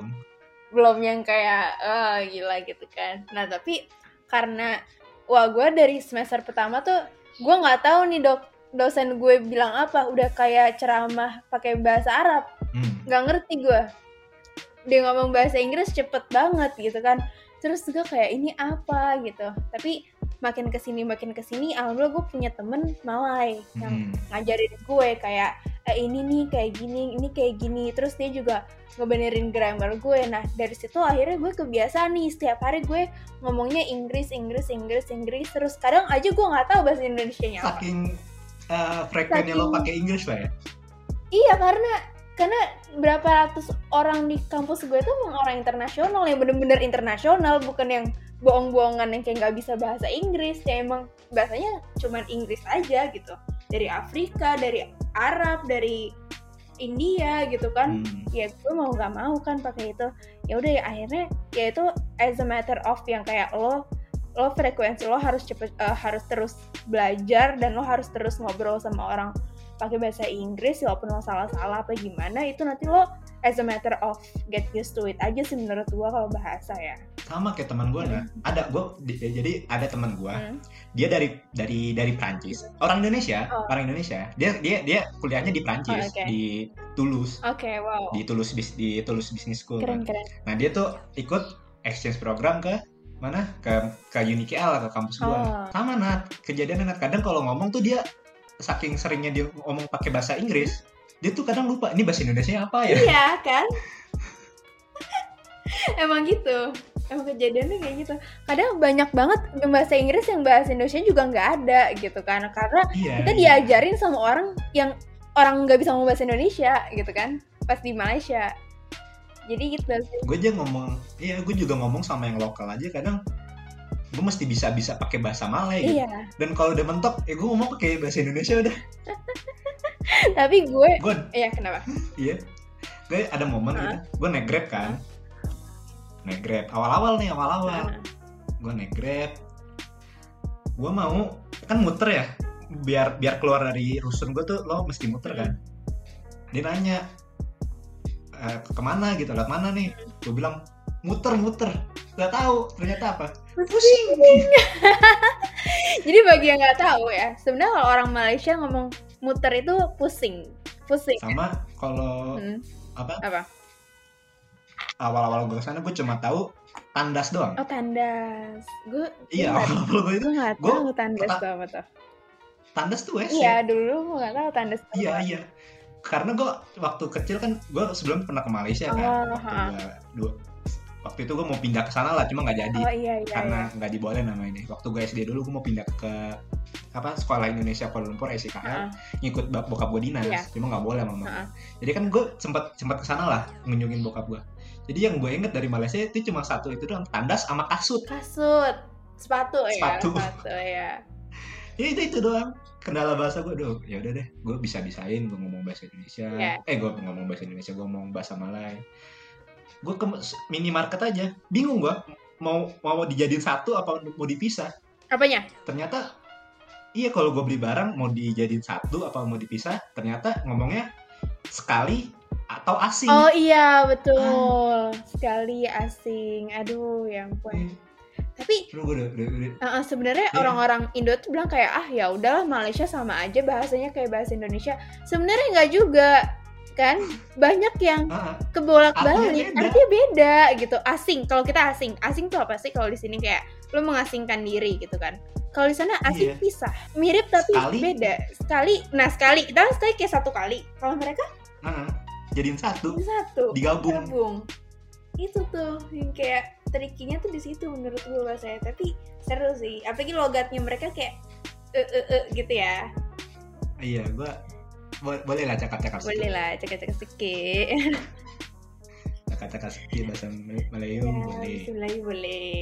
belum yang kayak eh gila gitu kan. Nah tapi karena wah gue dari semester pertama tuh gue nggak tahu nih dok dosen gue bilang apa udah kayak ceramah pakai bahasa Arab Hmm. nggak ngerti gue dia ngomong bahasa Inggris cepet banget gitu kan terus gue kayak ini apa gitu tapi makin ke sini makin ke sini alhamdulillah gue punya temen Malay yang Hmm. ngajarin gue kayak eh, ini nih kayak gini ini kayak gini terus dia juga ngebenerin grammar gue nah dari situ akhirnya gue kebiasaan nih setiap hari gue ngomongnya Inggris Inggris Inggris Inggris terus kadang aja gue nggak tahu bahasa Indonesia nya Saking uh, frekuennya lo Saking- pakai Inggris lah ya. iya karena karena berapa ratus orang di kampus gue tuh orang internasional yang bener-bener internasional bukan yang bohong-bohongan yang kayak nggak bisa bahasa Inggris ya emang bahasanya cuman Inggris aja gitu. Dari Afrika dari Arab dari India gitu kan. Hmm. ya gue mau nggak mau kan pakai itu. Ya udah ya akhirnya ya itu as a matter of yang kayak lo lo frekuensi lo harus cepet eh, harus terus belajar dan lo harus terus ngobrol sama orang pakai bahasa Inggris walaupun lo salah-salah apa gimana itu nanti lo as a matter of get used to it aja sih menurut gue kalau bahasa ya Sama kayak teman gue nah. Ada gue jadi ada teman gue. Hmm. Dia dari dari dari Prancis. Orang Indonesia, Oh. orang Indonesia. Dia dia dia kuliahnya di Prancis Oh, oke. di Toulouse. oke wow Di Toulouse bis- di Toulouse Business School. keren kan. keren Nah, dia tuh ikut exchange program ke mana? Ke ke UNIKL ke kampus gua. Oh. Sama Nat. Kejadiannya Nat kadang kalau ngomong tuh dia saking seringnya dia ngomong pakai bahasa Inggris, dia tuh kadang lupa ini bahasa Indonesia apa ya? iya kan emang gitu emang kejadiannya kayak gitu kadang banyak banget yang bahasa Inggris yang bahasa Indonesia juga nggak ada gitu kan karena Iya. kita iya. diajarin sama orang yang orang nggak bisa ngomong bahasa Indonesia gitu kan pas di Malaysia jadi gitu Gue aja ngomong, iya gue juga ngomong sama yang lokal aja kadang gue mesti bisa bisa pakai bahasa Malay gitu. iya. Dan kalau udah mentok, ya gue ngomong pakai bahasa Indonesia udah. tapi gue Gue iya kenapa? Iya. Gue ada momen gitu, gue naik Grab kan. Naik Grab. Awal-awal nih, awal-awal. Gue naik grab. Gue mau kan muter ya? Biar biar keluar dari rusun gue tuh lo mesti muter kan? Dia nanya e, ke mana gitu? Lewat mana nih? Gue bilang muter muter nggak tahu ternyata apa? Pusing. Jadi bagi yang nggak tahu ya sebenarnya kalau orang Malaysia ngomong muter itu pusing. Pusing. Sama kalau Hmm, apa? Apa? Awal-awal gue ke sana gue cuma tahu tandas doang. Oh tandas. Gue iya gue nggak- awal-awal gue itu gue Gua tahu tandas tuh apa tuh. Tandas tuh WC iya dulu gue nggak tahu tandas tuh Iya iya. Karena gue waktu kecil kan gue sebelum pernah ke Malaysia kan. Oh, waktu ha. gua dua waktu itu gue mau pindah ke sana lah, cuma nggak jadi oh iya iya, karena iya. nggak dibolehin nama ini. Waktu gue SD dulu gue mau pindah ke apa sekolah Indonesia Kuala Lumpur SIKL Heeh. ngikut bokap gue dinas, Iya. cuma nggak boleh mama. Heeh. Jadi kan gue sempat sempat ke sana lah ngunjungin bokap gue. Jadi yang gue inget dari Malaysia itu cuma satu itu doang, tandas sama kasut. kasut sepatu ya Sepatu. sepatu ya Ya itu itu doang. Kendala bahasa gue doh. Ya udah deh, gue bisa bisain gue ngomong bahasa Indonesia. Iya. Eh gue ngomong bahasa Indonesia, gue ngomong bahasa Malay. Gue ke minimarket aja, bingung gue mau mau dijadiin satu apa mau dipisah. apanya? Ternyata iya kalau gue beli barang mau dijadiin satu apa mau dipisah, ternyata ngomongnya sekali atau asing. oh iya betul. Sekali asing. Aduh ya ampun. Eh, tapi uh, sebenarnya Iya. orang-orang Indo tuh bilang kayak ah ya udahlah Malaysia sama aja bahasanya kayak bahasa Indonesia. Sebenarnya nggak juga kan? Banyak yang Ah, ah. kebolak Artinya balik beda. artinya beda gitu. Asing kalau kita asing asing tuh apa sih kalau di sini? Kayak lo mengasingkan diri gitu kan. Kalau di sana asing Iya. pisah mirip tapi Sekali. beda. Sekali nah sekali kita sekali kayak satu kali. Kalau mereka? Ah, ah. jadiin satu, satu. Digabung. gabung itu tuh yang kayak trikinya tuh di situ menurut gue bahasanya tapi seru sih. Apalagi logatnya mereka kayak eh eh eh gitu ya. Iya, gue boleh lah cakap-cakap boleh lah cek-cek sedikit Cakap-cakap sedikit bahasa Melayu ya, boleh. Bismillah, boleh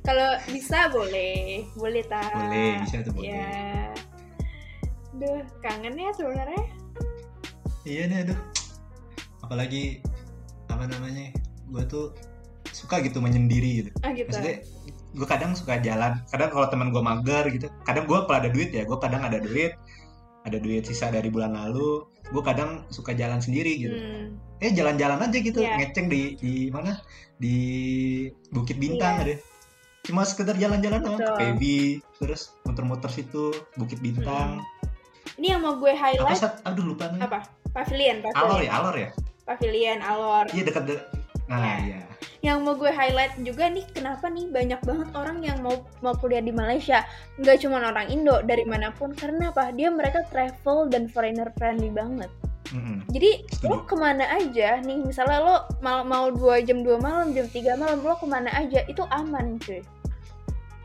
kalau bisa boleh boleh tak Boleh, bisa tuh boleh. ya Duh, kangen ya sebenarnya. Iya nih aduh. Apalagi apa namanya? Gue tuh suka gitu menyendiri gitu. Ah gitu. Maksudnya gue kadang suka jalan. Kadang kalau teman gue mager gitu. Kadang gue kalau ada duit ya, gue kadang ada duit. Ada duit sisa dari bulan lalu. Gue kadang suka jalan sendiri gitu. Hmm. Eh jalan-jalan aja gitu, Iya. ngeceng di di mana? Di Bukit Bintang Iya. ada. Cuma sekedar jalan-jalan ke. PB, terus muter-muter situ Bukit Bintang. Ini yang mau gue Apa highlight sat? Aduh lupa nih. apa? Pavilion, Alor pavilion. ya, Alor ya. Pavilion, Alor. Iya dekat de- Nah, iya. Yang mau gue highlight juga nih, kenapa nih banyak banget orang yang mau mau kuliah di Malaysia. Nggak cuma orang Indo, dari mana pun. Karena apa? Dia mereka travel dan foreigner friendly banget. Mm-mm. Jadi Setuju. lo ke mana aja nih, misalnya lo mau mau dua jam dua malam, jam 3 malam, lo ke mana aja itu aman cuy.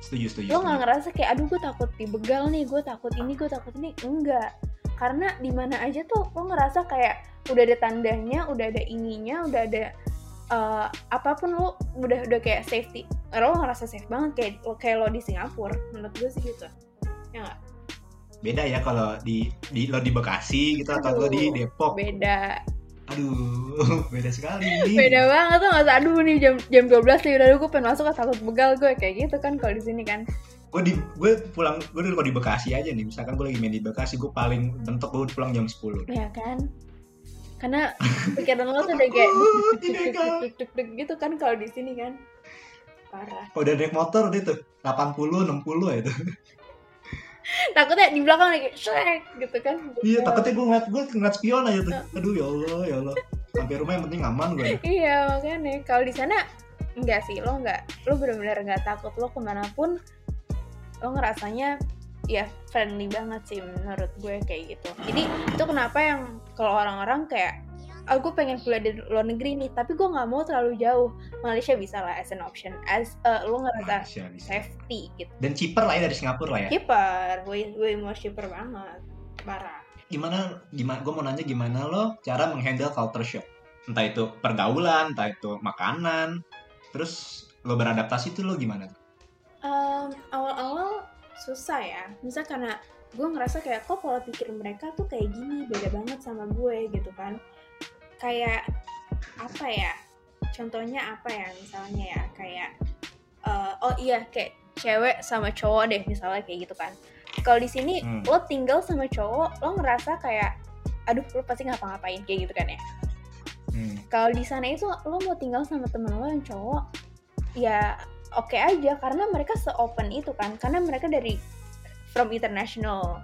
Setuju, setuju. Lo nggak ngerasa kayak aduh gue takut dibegal nih, gue takut ini, gue takut ini, enggak. Karena di mana aja tuh lo ngerasa kayak udah ada tandanya, udah ada ininya, udah ada eh, apa pun lo udah udah kayak safety. Lo ngerasa safe banget kayak lo kayak lo di Singapura, menurut gue sih gitu. Ya nggak? Beda ya kalau di, di lo di Bekasi gitu atau lo di Aduh, Depok. Beda. Aduh, beda sekali. beda banget tuh nggak aduh nih jam jam 12 nih udah gue pengen masuk takut begal gue kayak gitu kan kalau di sini kan gue di gue pulang gue dulu kalau di Bekasi aja nih misalkan gue lagi main di Bekasi gue paling bentuk gue pulang jam 10 ya kan karena pikiran lo tuh udah kayak duk, gitu kan kalau di sini kan. Parah. Udah naik motor udah tuh 80 60 ya itu. Takutnya di belakang lagi shrek gitu kan. Iya takutnya gue ngeliat gue ngeliat spion aja tuh. Aduh ya Allah ya Allah. Sampai rumah yang penting aman gue iya makanya. Kalau di sana enggak sih. Lo enggak lo benar-benar nggak takut. Lo ke mana pun lo ngerasanya ya friendly banget sih menurut gue kayak gitu. Jadi itu kenapa yang kalau orang-orang kayak ah gue pengen kuliah di luar negeri nih tapi gue nggak mau terlalu jauh. Malaysia bisa lah as an option as uh, lo ngerasa Bisa, bisa. safety gitu. Dan cheaper lah ya dari Singapura lah ya. Cheaper way way more cheaper banget. Parah. Gimana gimana gue mau nanya gimana lo cara menghandle culture shock? Entah itu pergaulan entah itu makanan. Terus lo beradaptasi tuh lo gimana Em, awal-awal susah ya. Misal karena gue ngerasa kayak kok pola pikir mereka tuh kayak gini? Beda banget sama gue gitu kan. Kayak apa ya contohnya apa ya misalnya ya kayak eh, oh iya kayak cewek sama cowok deh misalnya kayak gitu kan. Kalau di sini Hmm. lo tinggal sama cowok lo ngerasa kayak aduh lo pasti ngapa-ngapain kayak gitu kan ya. Hmm. kalau di sana itu lo mau tinggal sama temen lo yang cowok ya oke aja karena mereka se-open itu kan. Karena mereka dari from international.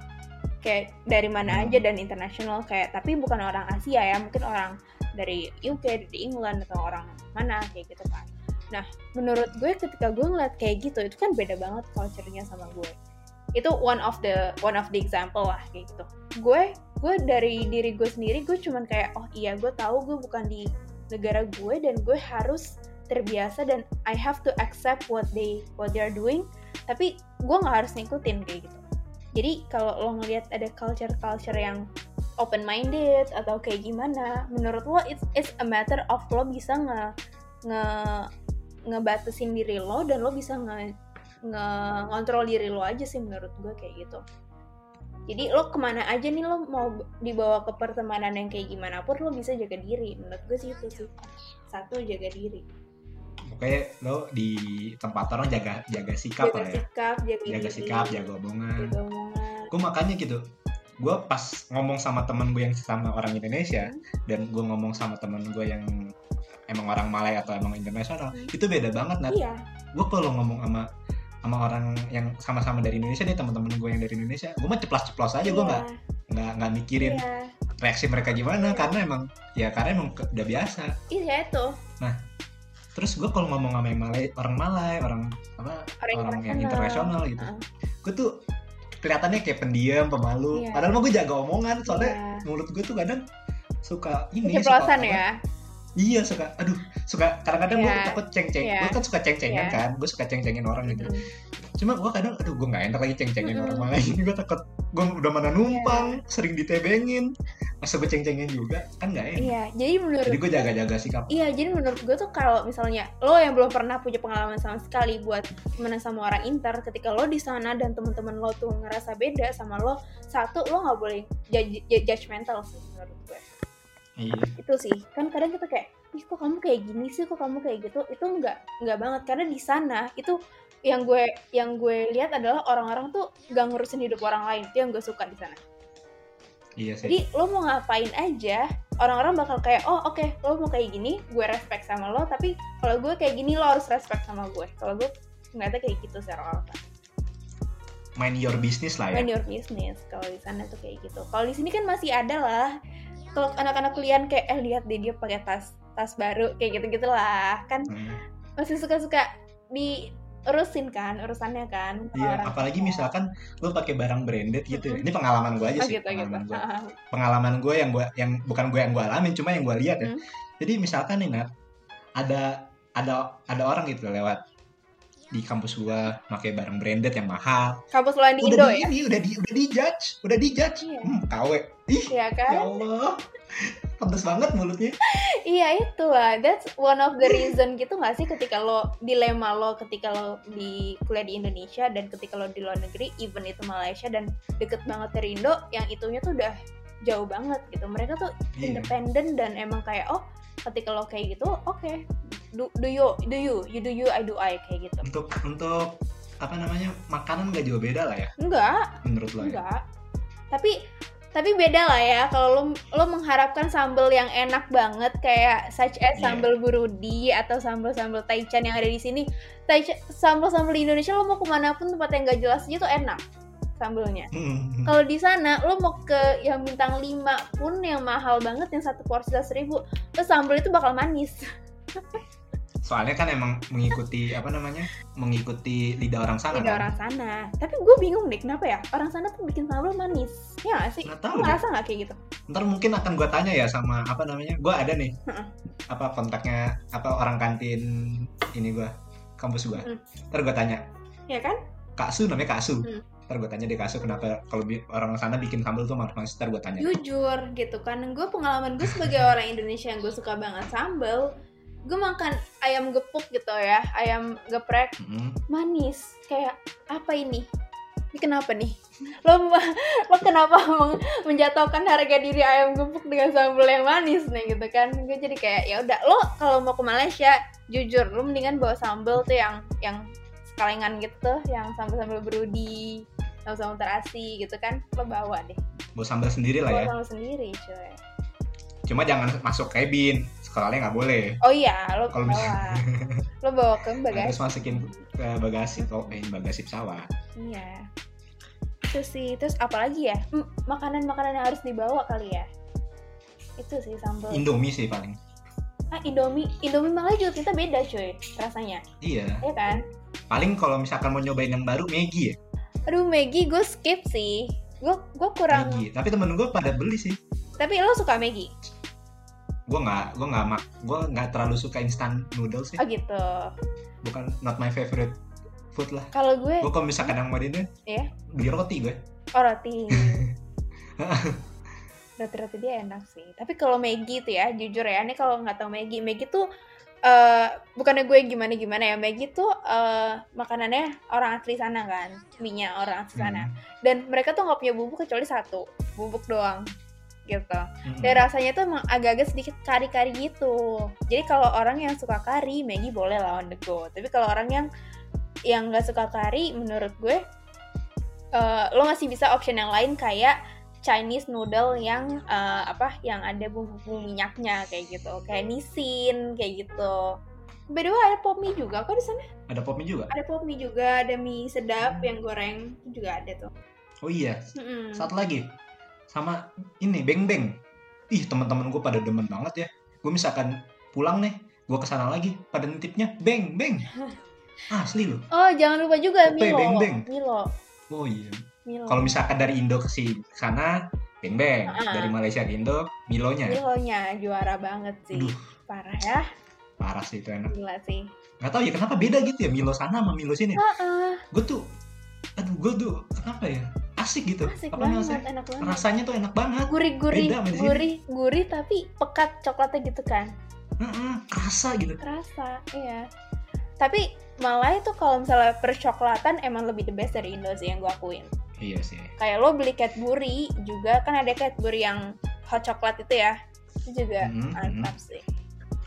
Kayak dari mana Hmm. aja dan international kayak tapi bukan orang Asia ya mungkin orang dari UK dari England atau orang mana kayak gitu kan. Nah menurut gue ketika gue ngeliat kayak gitu itu kan beda banget culture-nya sama gue. Itu one of the one of the example lah kayak gitu. Gue gue dari diri gue sendiri gue cuman kayak oh iya gue tahu gue bukan di negara gue dan gue harus terbiasa dan I have to accept what they what they are doing. Tapi gue nggak harus ngikutin kayak gitu jadi kalau lo ngelihat ada culture-culture yang open minded atau kayak gimana menurut lo it's, it's a matter of lo bisa nge nge ngebatasin diri lo dan lo bisa nge nge ngontrol diri lo aja sih menurut gue kayak gitu. Jadi lo ke mana aja nih lo mau dibawa ke pertemanan yang kayak gimana pun lo bisa jaga diri. Menurut gue sih itu sih. Satu jaga diri Pokoknya lo di tempat orang jaga jaga sikap jaga lah ya. sikap jaga, jaga diri, sikap jaga omongan. Jaga omongan. Gue makanya gitu gue pas ngomong sama temen gue yang sama orang Indonesia Hmm. dan gue ngomong sama temen gue yang emang orang Malay atau emang internasional Hmm. itu beda banget Nat. Iya. Gue kalau ngomong sama sama orang yang sama-sama dari Indonesia nih teman-teman gue yang dari Indonesia gue mah ceplos-ceplos aja gue iya, nggak nggak nggak mikirin iya. reaksi mereka gimana karena emang ya karena emang udah biasa. Iya itu terus gue kalau ngomong sama yang Malay orang Malay orang apa Orang orang, yang internasional. gitu Heeh. gue tuh kelihatannya kayak pendiam pemalu Iya. padahal mah gue jaga omongan soalnya Iya. mulut gue tuh kadang suka ini suka keceplosan apa, ya iya suka aduh suka kadang-kadang gue Iya. takut ceng-ceng Iya. gue kan suka ceng-cengan Iya. kan gue suka ceng-cengin orang gitu Mm-mm. cuma gue kadang aduh gue nggak enak lagi ceng-cengin Mm-mm. orang Malay gue takut gue udah mana numpang sering ditebengin masa gue ceng-cengin juga kan nggak enak iya jadi menurut jadi gue jaga-jaga sikap Iya, jadi menurut gue tuh kalau misalnya lo yang belum pernah punya pengalaman sama sekali buat temenan sama orang inter, ketika lo di sana dan teman-teman lo tuh ngerasa beda sama lo, satu lo nggak boleh judgmental sih menurut gue. Iya Itu sih, kan kadang kita kayak, ih kok kamu kayak gini sih, kok kamu kayak gitu, itu nggak nggak banget karena di sana itu yang gue yang gue lihat adalah orang-orang tuh gak ngurusin hidup orang lain, itu yang gue suka di sana. iya sih Jadi lo mau ngapain aja, orang-orang bakal kayak, oh oke, lo mau kayak gini, gue respect sama lo. Tapi kalau gue kayak gini, lo harus respect sama gue. Kalau gue ngeliatnya kayak gitu secara orang mind your business lah ya Mind your business. Kalau di sana tuh kayak gitu. Kalau di sini kan masih ada lah. Kalau anak-anak kuliah kayak, eh lihat deh dia pakai tas tas baru kayak gitu gitulah kan Hmm. masih suka-suka diurusin kan urusannya kan Iya, apalagi misalkan lu pakai barang branded gitu ya. Ini pengalaman gue aja oh sih, gitu gitu pengalaman gue. Ah, Pengalaman gue yang gua yang bukan gue yang gue alamin, cuma yang gue lihat ya. Hmm. Jadi misalkan nih Nat, ada ada ada orang gitu lewat di kampus gua pakai barang branded yang mahal. kampus lo yang di udah Indo di ya ini, udah di udah di judge, udah di judge. Iya. Hmm, KW. Ih, Iya kan ya Allah. Pedes banget mulutnya. Iya itu lah, that's one of the reason gitu gak sih ketika lo dilema lo ketika lo di kuliah di Indonesia dan ketika lo di luar negeri, even itu Malaysia dan deket banget dari Indo, yang itunya tuh udah jauh banget gitu. Mereka tuh Iya. independen dan emang kayak oh ketika lo kayak gitu, oke, do, do you, do you, you do you, I do I kayak gitu. Untuk untuk apa namanya makanan gak jauh beda lah ya Enggak, menurut lo ya. enggak. Tapi tapi beda lah ya kalau lo lo mengharapkan sambal yang enak banget kayak such as sambal burudi atau sambal-sambal taichan yang ada di sini. Taichan sambal-sambal di Indonesia lo mau ke mana pun tempat yang gak jelas aja tuh enak sambelnya. Hmm. Kalau di sana lo mau ke yang bintang 5 pun yang mahal banget yang satu porsi seribu, terus sambal itu bakal manis. Soalnya kan emang mengikuti apa namanya? Mengikuti lidah orang sana. Tidak kan? orang sana. Tapi gue bingung deh kenapa ya orang sana tuh bikin sambal manis. Ya gak sih? Nggak tahu ngerasa nggak kayak gitu? Ntar mungkin akan gue tanya ya sama apa namanya? Gue ada nih. Apa kontaknya apa orang kantin ini gue kampus gue. Hmm. Ntar gue tanya. Ya kan? Kak Su namanya Kak Su. Hmm. Ntar gue tanya deh Kak Su kenapa kalau orang sana bikin sambal tuh manis Ntar gue tanya. jujur gitu kan. Gue pengalaman gue sebagai orang Indonesia yang gue suka banget sambal gue makan ayam gepuk gitu ya ayam geprek. Mm-mm. manis kayak apa ini? Ini kenapa nih? Lo lo kenapa menjatuhkan harga diri ayam gepuk dengan sambal yang manis nih gitu kan? Gue jadi kayak ya udah lo kalau mau ke Malaysia jujur lo mendingan bawa sambal tuh yang yang sekalengan gitu yang sambal sambal berudi sambal terasi gitu kan lo bawa deh Bawa sambal sendiri lah bawa ya. sambal sendiri cuy Cuma jangan masuk kabin. Sekolahnya nggak boleh. Oh iya, lo Kalau bawa. lo bawa ke Harus bagasi. masukin ke bagasi kok, eh, bagasi pesawat. Iya. Itu sih. Terus apa lagi ya? Hmm, Makanan-makanan yang harus dibawa kali ya. Itu sih sambal. Indomie sih paling. ah, Indomie. Indomie malah juga kita beda cuy rasanya. Iya. Iya kan? Paling kalau misalkan mau nyobain yang baru Maggi ya. Aduh, Maggie gue skip sih. Gue gue kurang. Maggi. Tapi temen gue pada beli sih. Tapi lo suka Maggie? Gue nggak, gue nggak mak, gue nggak terlalu suka instant noodles sih. Oh gitu. Bukan not my favorite food lah. Kalau gue, Gue kalau misalkan yang mau ini, Iya. beli roti gue. oh roti. Roti-roti dia enak sih. Tapi kalau Maggie tuh ya, jujur ya, ini kalau nggak tahu Maggie, Maggie tuh eh bukannya gue gimana gimana ya, Maggie tuh eh makanannya orang asli sana kan, minyak orang asli sana. Hmm. Dan mereka tuh nggak punya bubuk kecuali satu, bubuk doang, gitu. Hmm. Dan rasanya tuh emang agak-agak sedikit kari-kari gitu. Jadi kalau orang yang suka kari, Maggie boleh lah on the go. Tapi kalau orang yang yang nggak suka kari, menurut gue eh, lo masih bisa option yang lain kayak Chinese noodle yang eh, apa yang ada bumbu-bumbu minyaknya kayak gitu kayak nisin kayak gitu by the way ada pop mie juga kok di sana Ada pop mie juga. ada pop mie juga ada mie sedap yang goreng juga ada tuh Oh iya, Mm-mm. satu lagi sama ini beng beng. Ih teman-teman gue pada demen banget ya. Gue misalkan pulang nih, gue ke sana lagi pada nitipnya beng beng. Asli loh. oh jangan lupa juga Ope, Milo beng-beng. Milo Oh iya. Milo Kalau misalkan dari Indo ke sana, beng beng. Ah. Dari Malaysia ke Indo, Milonya. Milonya juara banget sih Aduh, parah ya parah sih itu enak. gila sih Gak tau ya kenapa beda gitu ya Milo sana sama Milo sini. Heeh, Gue tuh, aduh gue tuh kenapa ya? Asik gitu. asik Apa banget enak banget Rasanya tuh enak banget. gurih-gurih Beda sama di sini. gurih gurih tapi pekat coklatnya gitu kan Heeh, kerasa gitu. kerasa iya tapi malah itu kalau misalnya percoklatan emang lebih the best dari Indo sih yang gue akuin Iya sih. kayak lo beli Cadbury juga kan ada Cadbury yang hot coklat itu ya itu juga Mhm, mantap sih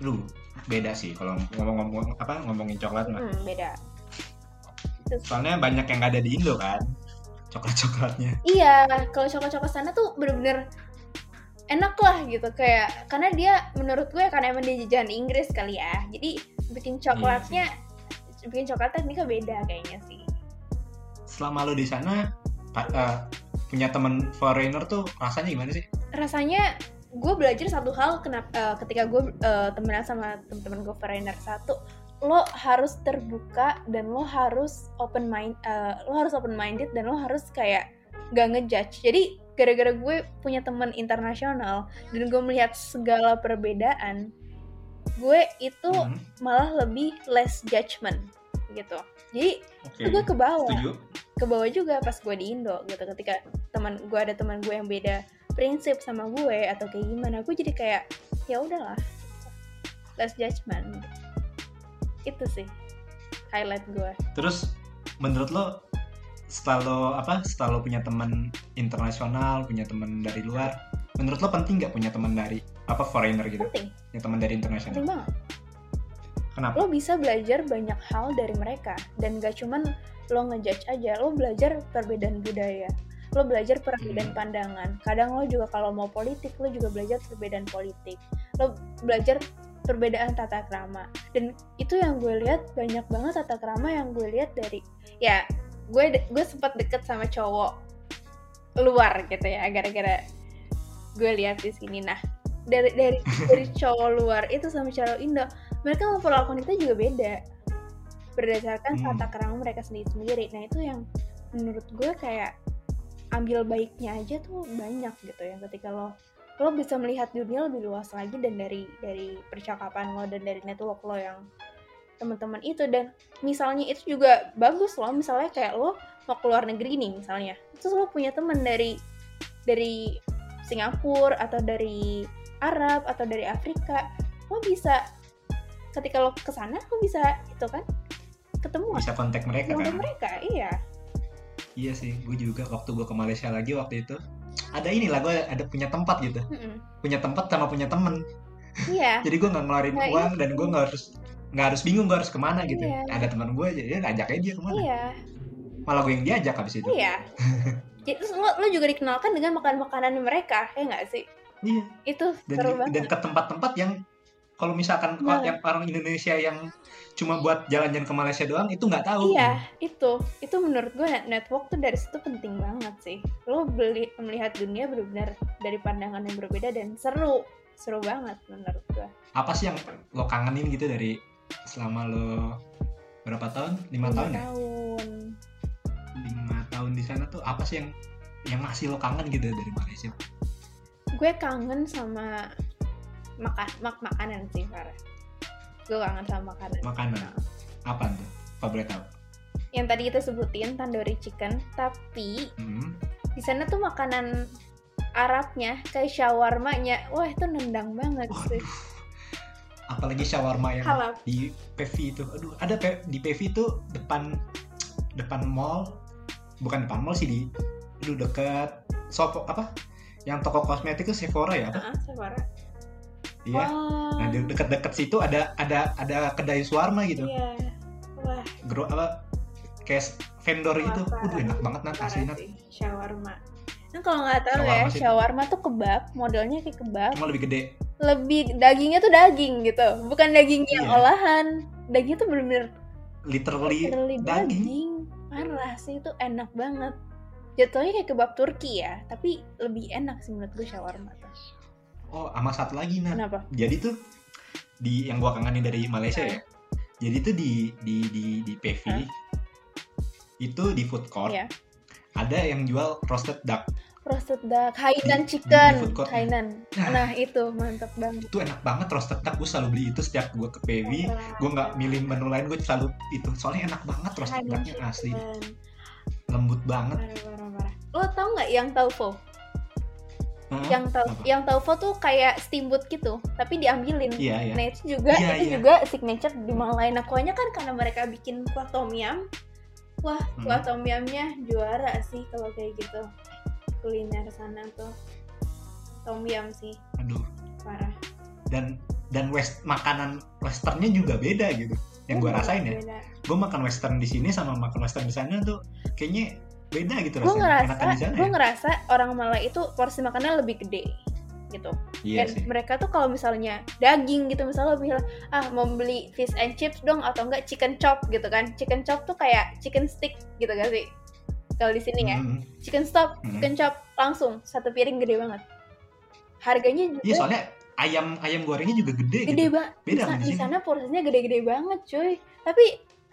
Lu beda sih kalau ngomong-ngomong apa ngomongin coklat mah. hmm, beda. Soalnya banyak yang gak ada di Indo kan. Coklat-coklatnya. iya kalau coklat-coklat sana tuh bener-bener enak lah gitu kayak karena dia menurut gue karena emang dia jajahan Inggris kali ya jadi bikin coklatnya bikin coklatnya ini beda kayaknya sih Selama lu di sana eh, punya temen foreigner tuh rasanya gimana sih? rasanya gue belajar satu hal kenapa uh, ketika gue uh, temenan sama teman-teman gue foreigner satu lo harus terbuka dan lo harus open mind uh, lo harus open minded dan lo harus kayak gak ngejudge jadi gara-gara gue punya teman internasional dan gue melihat segala perbedaan gue itu hmm. malah lebih less judgment gitu jadi okay. gue ke bawah ke bawah juga pas gue di Indo gitu. Ketika teman gue ada teman gue yang beda prinsip sama gue atau kayak gimana gue jadi kayak ya udahlah less judgment. Itu sih highlight gue terus menurut lo setelah lo apa setelah lo punya teman internasional punya teman dari luar menurut lo penting nggak punya teman dari apa foreigner gitu? Penting. Punya teman dari internasional. Penting banget. Kenapa? Lo bisa belajar banyak hal dari mereka dan gak cuman lo ngejudge aja lo belajar perbedaan budaya lo belajar perbedaan hmm. pandangan. Kadang lo juga kalau mau politik lo juga belajar perbedaan politik. Lo belajar perbedaan tata krama. Dan itu yang gue lihat banyak banget tata krama yang gue lihat dari ya gue gue sempat deket sama cowok luar gitu ya gara-gara gue lihat di sini. Nah dari dari dari cowok luar itu sama cowok Indo mereka memperlakukan itu juga beda berdasarkan hmm. tata krama mereka sendiri sendiri. Nah itu yang menurut gue kayak ambil baiknya aja tuh banyak gitu ya. Ketika lo lo bisa melihat dunia lebih luas lagi dan dari dari percakapan lo dan dari network lo yang teman-teman itu. Dan misalnya itu juga bagus loh. Misalnya kayak lo mau keluar negeri nih misalnya. Terus lo punya teman dari dari Singapura atau dari Arab atau dari Afrika lo bisa ketika lo ke sana lo bisa itu kan ketemu bisa kontak mereka kontak kan? mereka iya. Iya sih gue juga waktu gue ke Malaysia lagi waktu itu ada inilah gue ada punya tempat gitu. Mm-hmm. punya tempat sama punya temen. Iya. Jadi gue nggak ngeluarin nah, uang itu. dan gue nggak harus nggak harus bingung gue harus ke mana gitu. Iya. ada teman gue jadi ajak aja dia ke mana. Iya. malah gue yang diajak habis itu. Iya. Jadi lo, lo juga dikenalkan dengan makan makanan mereka ya nggak sih? Iya. Itu dan, seru banget dan ke tempat-tempat yang kalau misalkan nah. yang orang Indonesia yang cuma buat jalan-jalan ke Malaysia doang itu nggak tahu. Iya itu. Itu menurut gue network tuh dari situ penting banget sih. Lo beli melihat dunia benar-benar dari pandangan yang berbeda dan seru. Seru banget menurut gue apa sih yang lo kangenin gitu dari selama lo berapa tahun? Lima, tahun, ya? lima tahun di sana tuh apa sih yang yang masih lo kangen gitu dari Malaysia? Gue kangen sama makan mak makanan sih Farah. Gue kangen sama makanan. Makanan? Apa tuh? Favorit apa yang tadi kita sebutin tandoori chicken. Tapi hmm. di sana tuh makanan Arabnya kayak shawarmanya. Wah itu nendang banget oh, sih. Apalagi shawarma yang Halap. di PV itu. Aduh ada pe di PV itu depan depan mall. Bukan depan mall sih di itu dekat sopo apa? Yang toko kosmetik itu Sephora ya apa? Uh -huh, Sephora Iya. Wow. Nah, di dekat-dekat situ ada ada ada kedai suarma gitu. Iya. Wah. Gro apa kayak vendor Wah, gitu. Udah enak banget nat asli nat. Shawarma. Nah, kalau nggak tahu shawarma ya, sih. shawarma tuh kebab, modelnya kayak kebab. Cuma lebih gede. Lebih dagingnya tuh daging gitu, bukan daging yang iya. olahan. Dagingnya tuh bener-bener literally, literally daging. daging. Parah sih itu enak banget. Jatuhnya kayak kebab Turki ya, tapi lebih enak sih menurut gue shawarma tuh oh sama satu lagi nah Kenapa? jadi tuh di yang gua kangenin dari Malaysia ya. Jadi tuh di di di di PV huh? itu di food court yeah. ada yang jual roasted duck. Roasted duck Hainan di, chicken. di, Hainan. Nah, nah itu mantap banget. Itu enak banget roasted duck. Gue selalu beli itu setiap gue ke PV gue nggak milih menu lain gue selalu itu. Soalnya enak banget roasted ducknya asli. lembut banget. Parah, parah, parah. lo tau nggak yang taufo Hmm, yang tau apa? yang taufo tuh kayak steamboat gitu tapi diambilin. Yeah, yeah. nah itu juga yeah, itu yeah. juga signature di Malai nah kuahnya kan karena mereka bikin kuah tom yum wah hmm. kuah tom yumnya juara sih kalau kayak gitu. Kuliner sana tuh. Tom yum sih. Aduh. Parah. Dan dan west makanan westernnya juga beda gitu. Yang gue rasain ya gue makan western di sini sama makan western di sana tuh kayaknya beda gitu gue ngerasa gue ya? ngerasa orang Malay itu porsi makannya lebih gede gitu iya dan sih. mereka tuh kalau misalnya daging gitu misalnya bilang ah mau beli fish and chips dong atau enggak chicken chop gitu kan chicken chop tuh kayak chicken stick gitu gak sih kalau di sini ya mm. chicken stop mm. chicken chop langsung satu piring gede banget harganya juga Iya soalnya ayam ayam gorengnya juga gede, gede gitu. banget Beda di, sana porsinya gede-gede banget cuy tapi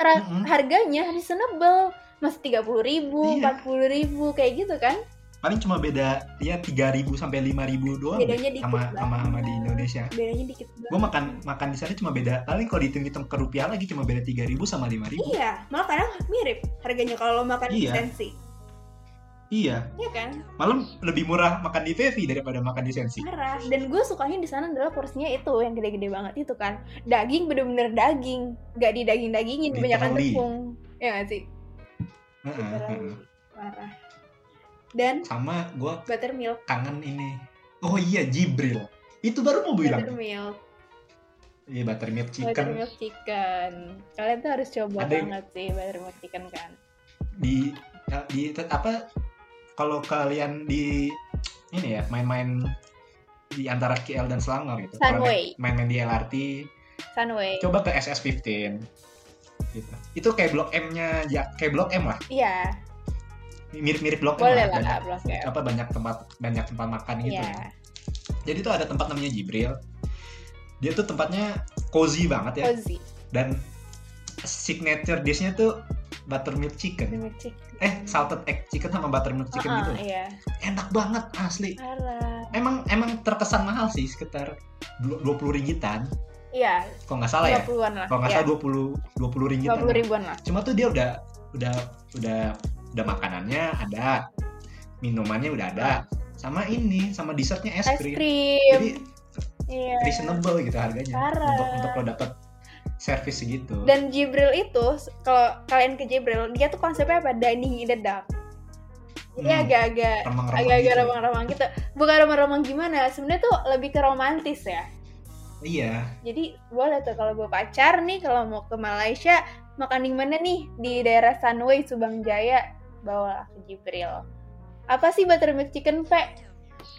ra- Mm-mm. harganya reasonable masih tiga puluh ribu Iya. empat puluh ribu kayak gitu kan Paling cuma beda ya 3000 sampai 5000 doang deh, Bedanya dikit sama sama sama di. Indonesia. bedanya dikit Gue makan makan di sana cuma beda paling kalau dihitung-hitung ke rupiah lagi cuma beda 3000 sama 5000. iya malah kadang mirip harganya kalau lo makan di Iya. sensi Iya, iya kan malam lebih murah makan di Fevi daripada makan di Sensi. parah dan gue sukanya di sana adalah porsinya itu yang gede-gede banget itu kan daging bener-bener daging gak di daging dagingin kebanyakan tepung ya gak sih Heeh, heeh. parah dan Sama gue buttermilk kangen ini. Oh iya Jibril. Itu baru mau bilang. buttermilk Iya buttermilk chicken buttermilk chicken kalian tuh harus coba Ada banget sih buttermilk chicken kan di ya, di apa kalau kalian di ini ya main-main di antara KL dan Selangor gitu. Sunway. main-main di LRT, Sunway coba ke SS15. Gitu. Itu kayak Blok M-nya ya, kayak Blok M lah. iya Mirip-mirip Blok M boleh lah. lah Banyak, blok apa banyak tempat banyak tempat makan gitu. iya ya. Jadi tuh ada tempat namanya Jibril. Dia tuh tempatnya cozy banget ya cozy dan signature dish-nya tuh buttermilk chicken. buttermilk chicken Eh, salted egg chicken sama buttermilk chicken Ah, gitu. iya Enak banget asli. parah Emang emang terkesan mahal sih sekitar 20 ringgitan. Iya Kalau nggak salah ya. 20-an lah Kalau nggak iya. salah 20 20 ringgitan. 20 ribuan lah Cuma tuh dia udah udah udah udah makanannya ada, minumannya udah ada, sama ini sama dessertnya es es krim. krim Jadi iya reasonable gitu harganya Parah. untuk untuk lo dapet servis segitu. dan Jibril itu kalau kalian ke Jibril dia tuh konsepnya apa dining in the dark jadi Hmm. agak-agak agak-agak gitu. remang-remang gitu bukan remang-remang gimana sebenarnya tuh lebih ke romantis ya Iya, jadi boleh tuh kalau bawa pacar nih kalau mau ke Malaysia makan di mana nih di daerah Sunway Subang Jaya bawalah ke Jibril apa sih buttermilk chicken Pe?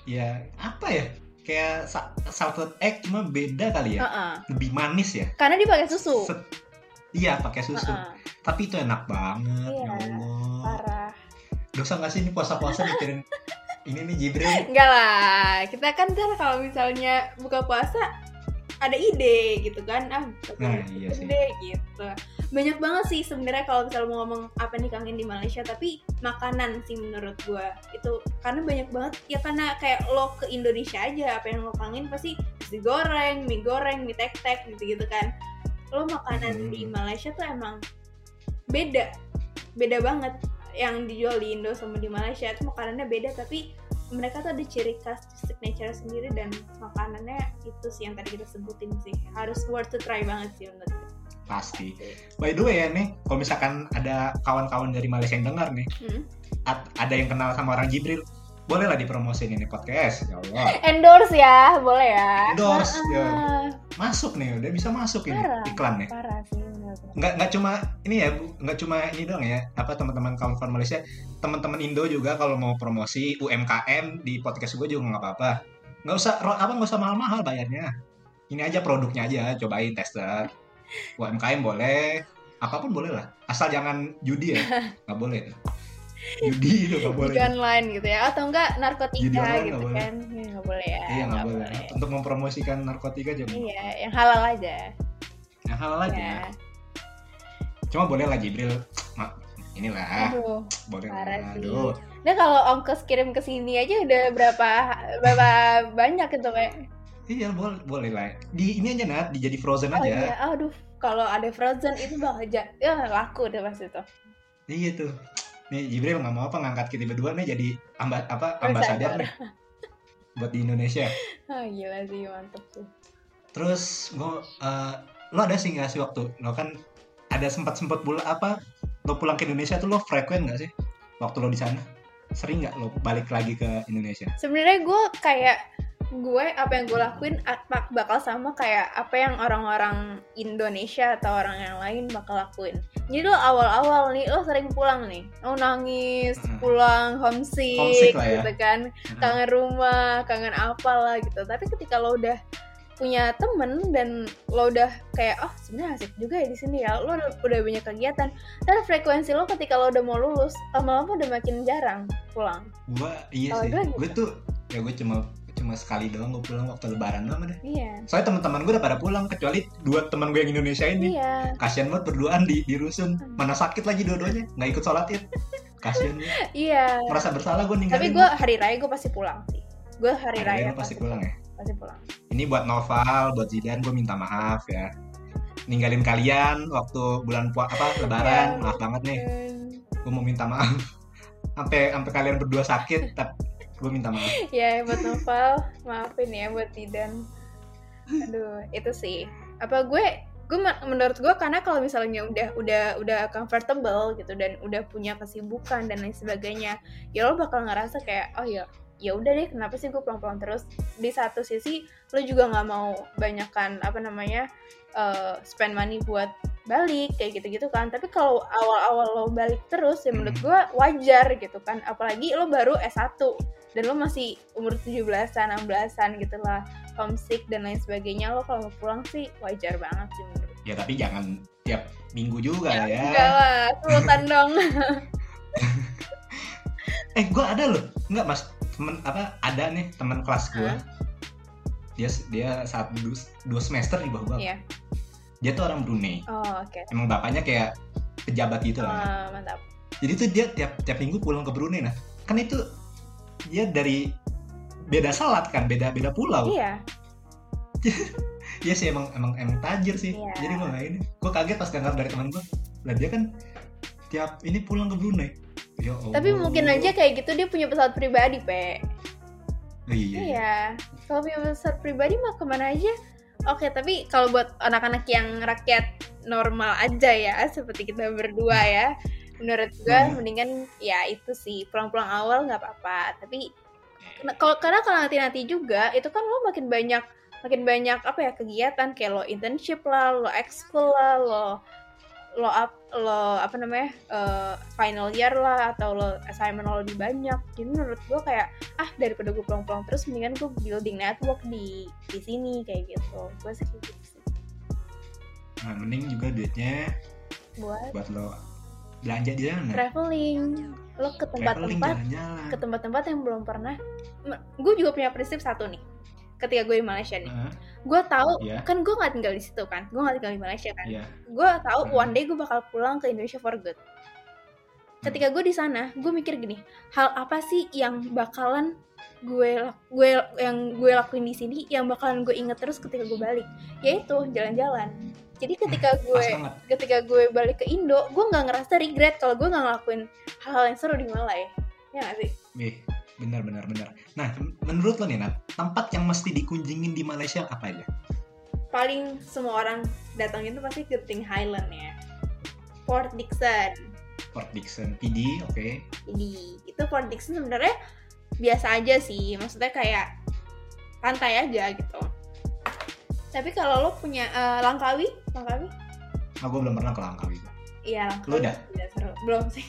ya apa ya? Kayak sa- salted egg cuma beda kali ya. Heeh. Lebih manis ya. karena dia pakai susu Set- Iya pakai susu. Heeh. Tapi itu enak banget Iya, ya Allah. parah Dosa nggak sih ini puasa-puasa mikirin ini nih Jibril. enggak lah kita kan ntar kalau misalnya buka puasa ada ide gitu kan ah Nah, puasa iya sih. deh gitu banyak banget sih sebenarnya kalau misalnya mau ngomong apa nih kangen di Malaysia tapi makanan sih menurut gua itu karena banyak banget ya karena kayak lo ke Indonesia aja apa yang lo kangen pasti nasi goreng mie goreng mie tek tek gitu gitu kan lo makanan Hmm. di Malaysia tuh emang beda beda banget yang dijual di Indo sama di Malaysia itu makanannya beda tapi mereka tuh ada ciri khas signature sendiri dan makanannya itu sih yang tadi kita sebutin sih harus worth to try banget sih menurut gue. Pasti. By the way ya nih, kalau misalkan ada kawan-kawan dari Malaysia yang dengar nih, Hmm. at- ada yang kenal sama orang Jibril, bolehlah dipromosiin ini podcast. Ya Allah. endorse ya boleh ya Endorse, Ah, ya. Masuk nih, udah bisa masuk ini Parah. iklan nih. parah sih. Nggak nggak cuma ini ya Bu, nggak cuma ini dong ya. Apa teman-teman kawan-kawan Malaysia teman-teman Indo juga kalau mau promosi UMKM di podcast gue juga nggak apa-apa. Nggak usah apa nggak usah mahal-mahal bayarnya. Ini aja produknya aja cobain tester. UMKM boleh apa pun boleh lah. Asal jangan judi ya nggak boleh. Judi itu nggak boleh. Judi online gitu ya. Atau enggak Judi narkotika online gitu nggak boleh. kan Ya, nggak boleh ya iya nggak boleh. untuk mempromosikan narkotika juga iya yang halal aja. Yang halal aja. Ya cuma boleh lah Jibril. Ma- inilah. Aduh boleh lah aduh. Nah kalau ongkos kirim ke sini aja udah berapa berapa banyak gitu kayak Iya boleh boleh lah. Di ini aja nat, dijadi frozen oh aja. iya. Aduh kalau ada frozen itu bakal ja ya laku deh pasti tuh Iya tuh. Nih Jibril nggak mau apa ngangkat kita berdua nih jadi amba, apa ambasador nih. Buat di Indonesia. ah gila sih mantep sih. Terus gua eh, lo ada sih nggak sih waktu? Lo kan ada sempat sempat bulan apa lo pulang ke Indonesia tuh lo frekuen nggak sih waktu lo di sana? Sering nggak lo balik lagi ke Indonesia? sebenarnya gue kayak gue apa yang gue lakuin bakal sama kayak apa yang orang-orang Indonesia atau orang yang lain bakal lakuin jadi lo awal-awal nih lo sering pulang nih lo nangis Mm. pulang homesick, Homesick ya. gitu kan kangen rumah kangen apa lah gitu tapi ketika lo udah punya temen dan lo udah kayak oh sebenarnya asik juga ya di sini ya lo udah, udah banyak kegiatan dan frekuensi lo ketika lo udah mau lulus lama-lama udah makin jarang pulang Gua iya Kalau sih. gue Gue gitu. tuh ya gue cuma cuma sekali doang gue pulang waktu lebaran doang deh Iya. soalnya teman-teman gue udah pada pulang kecuali dua teman gue yang Indonesia ini Iya. kasian banget berduaan di di rusun mana sakit lagi dua-duanya nggak ikut sholat id kasian dia. Iya. merasa bersalah gue ninggalin Tapi gue hari raya gue pasti pulang sih. Gue hari, Hari raya raya lu pasti pulang ya Pasti pulang. ini buat Noval buat Zidan gue minta maaf ya ninggalin kalian waktu bulan puasa apa lebaran Ya. maaf banget nih gue mau minta maaf sampai sampai kalian berdua sakit tapi gue minta maaf ya buat Noval, maafin ya buat Tidan. Aduh, itu sih. Apa gue gue menurut gue karena kalau misalnya udah udah udah comfortable gitu dan udah punya kesibukan dan lain sebagainya ya lo bakal ngerasa kayak oh ya ya udah deh kenapa sih gue pulang-pulang terus? Di satu sisi lo juga nggak mau banyakkan apa namanya eh, spend money buat balik kayak gitu-gitu kan. Tapi kalau awal-awal lo balik terus ya menurut gue wajar gitu kan. Apalagi lo baru S1 dan lo masih umur 17-an, 16-an gitu lah homesick dan lain sebagainya lo kalau mau pulang sih wajar banget sih menurut ya tapi jangan tiap minggu juga lah ya. enggak lah sultan dong. Eh gue ada loh. Nggak mas temen apa ada nih teman kelas gue Hah? dia dia saat dua, dua semester di bawah gue Iya. dia tuh orang Brunei. Oh oke. Emang bapaknya kayak pejabat gitu lah. Ah, mantap. Jadi tuh dia tiap tiap minggu pulang ke Brunei. Nah kan itu dia dari beda salat kan beda beda pulau. Iya. Iya sih emang emang emang tajir sih. Iya. jadi gue nggak ini. Gue kaget pas dengar dari teman gue lah dia kan tiap ini pulang ke Brunei ya Allah. tapi mungkin aja kayak gitu dia punya pesawat pribadi pe Oh, iya, iya. iya kalau punya pesawat pribadi mah ke mana aja oke tapi kalau buat anak-anak yang rakyat normal aja ya seperti kita berdua ya menurut gue Hmm. mendingan ya itu sih pulang-pulang awal nggak apa-apa tapi kalau karena kalau nanti nanti juga itu kan lo makin banyak makin banyak apa ya kegiatan kayak lo internship lah lo ekskul lah lo lo up lo apa namanya eh, final year lah atau lo assignment lo lebih banyak. Jadi menurut gue kayak ah daripada gue pulang-pulang terus mendingan gue building network di di sini kayak gitu. Gue sih gitu sih. Nah mending juga duitnya buat buat lo belanja di sana. Traveling. Lo ke tempat-tempat ke tempat-tempat yang belum pernah. Gue juga punya prinsip satu nih ketika gue di Malaysia nih. Heeh, gue tahu Iya. kan gue nggak tinggal di situ kan gue nggak tinggal di Malaysia kan. Iya. Gue tahu Hmm. one day gue bakal pulang ke Indonesia for good. Ketika gue di sana gue mikir gini hal apa sih yang bakalan gue gue yang gue lakuin di sini yang bakalan gue inget terus ketika gue balik? Yaitu jalan-jalan. Jadi ketika gue ketika gue balik ke Indo gue nggak ngerasa regret kalau gue nggak ngelakuin hal-hal yang seru di Malay. Ya nggak sih benar benar benar nah menurut lo nih Nat tempat yang mesti dikunjingin di Malaysia apa aja paling semua orang datang itu pasti ke Ting Highland ya Port Dickson Port Dickson PD oke Jadi itu Port Dickson sebenarnya biasa aja sih, maksudnya kayak pantai aja gitu. Tapi kalau lo punya eh, Langkawi, Langkawi? nah gue belum pernah ke Langkawi Iya, Lo Langkawi. udah? Udah seru. Belum sih.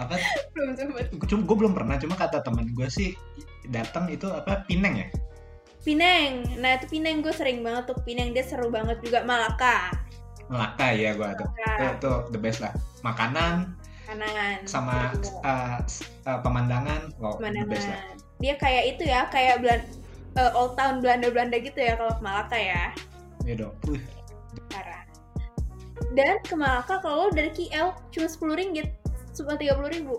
Apa Belum sempet. cuma gue belum pernah cuma kata teman gue sih datang itu apa Pineng ya Pineng. Nah, itu Pineng gue sering banget tuh. Pineng dia seru banget juga Malaka. Melaka ya gue tuh itu, Malaka. itu the best lah makanan Kanan. sama uh, uh, pemandangan wow the best lah Pemandangan. Dia kayak itu ya, kayak Belan eh, old town Belanda-Belanda gitu ya kalau Malaka ya. ya dong Wih, Parah. Dan ke Malaka kalau dari KL cuma sepuluh ringgit, cuma tiga puluh ribu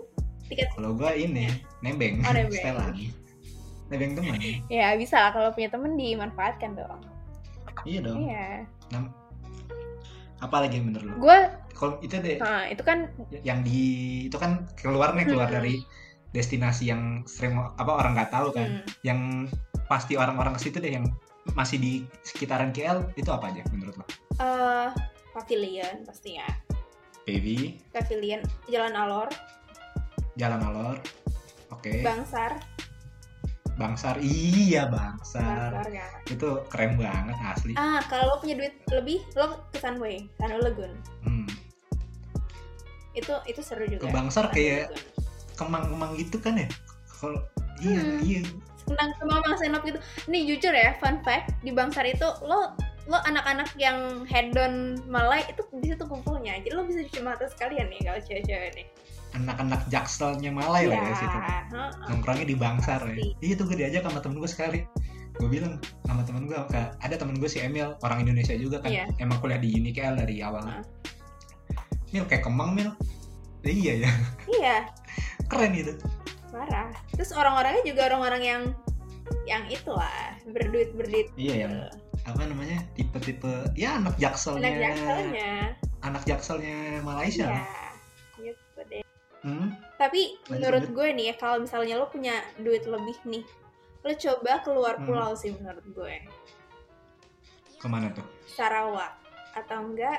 tiket. kalau gue ini nembeng Oh, nembeng. setelan nembeng teman Ya bisa lah kalau punya temen dimanfaatkan dong. iya dong Iya. apa lagi yang menurut lo Gue, kalau itu deh nah, itu kan yang di itu kan keluar nih keluar Hmm. dari destinasi yang sering apa orang nggak tahu kan hmm, yang pasti orang-orang ke situ deh yang masih di sekitaran KL itu apa aja menurut lo eh, pavilion pasti ya. Baby Pavilion, Jalan Alor, Jalan Alor oke Bangsar, Bangsar iya Bangsar Bangsar ya. itu keren banget asli Ah, kalau lo punya duit lebih, lo ke Sunway, Sunway Lagoon. hmm. Itu itu seru juga. ke Bangsar Sunway kayak kemang-kemang gitu kan ya kalau iya Hmm. iya tentang kemang senop gitu. Nih jujur ya, fun fact di Bangsar itu lo lo anak-anak yang hedon Malay itu di situ kumpulnya. Jadi lo bisa cuci mata sekalian nih kalau cewek-cewek nih. Anak-anak jakselnya Malay lah ya situ. Heeh. nongkrongnya di Bangsar ya. Pasti. iya tuh gue diajak sama temen gue sekali. Gue bilang sama temen gue kayak ada temen gue si Emil orang Indonesia juga kan. Iya. emang kuliah di UNIKL dari awal. Heeh. Mil kayak kemang Mil. Eh, iya ya. Iya. Keren gitu. Parah. Terus orang-orangnya juga orang-orang yang yang itulah berduit berduit iya yang apa namanya tipe-tipe ya anak jakselnya. Anak jakselnya. Anak jakselnya Malaysia. Lah. gitu deh. Hmm? tapi Lanjut, menurut gue nih ya kalau misalnya lo punya duit lebih nih lo coba keluar Hmm. pulau sih menurut gue. Ke mana tuh? Sarawak. Atau enggak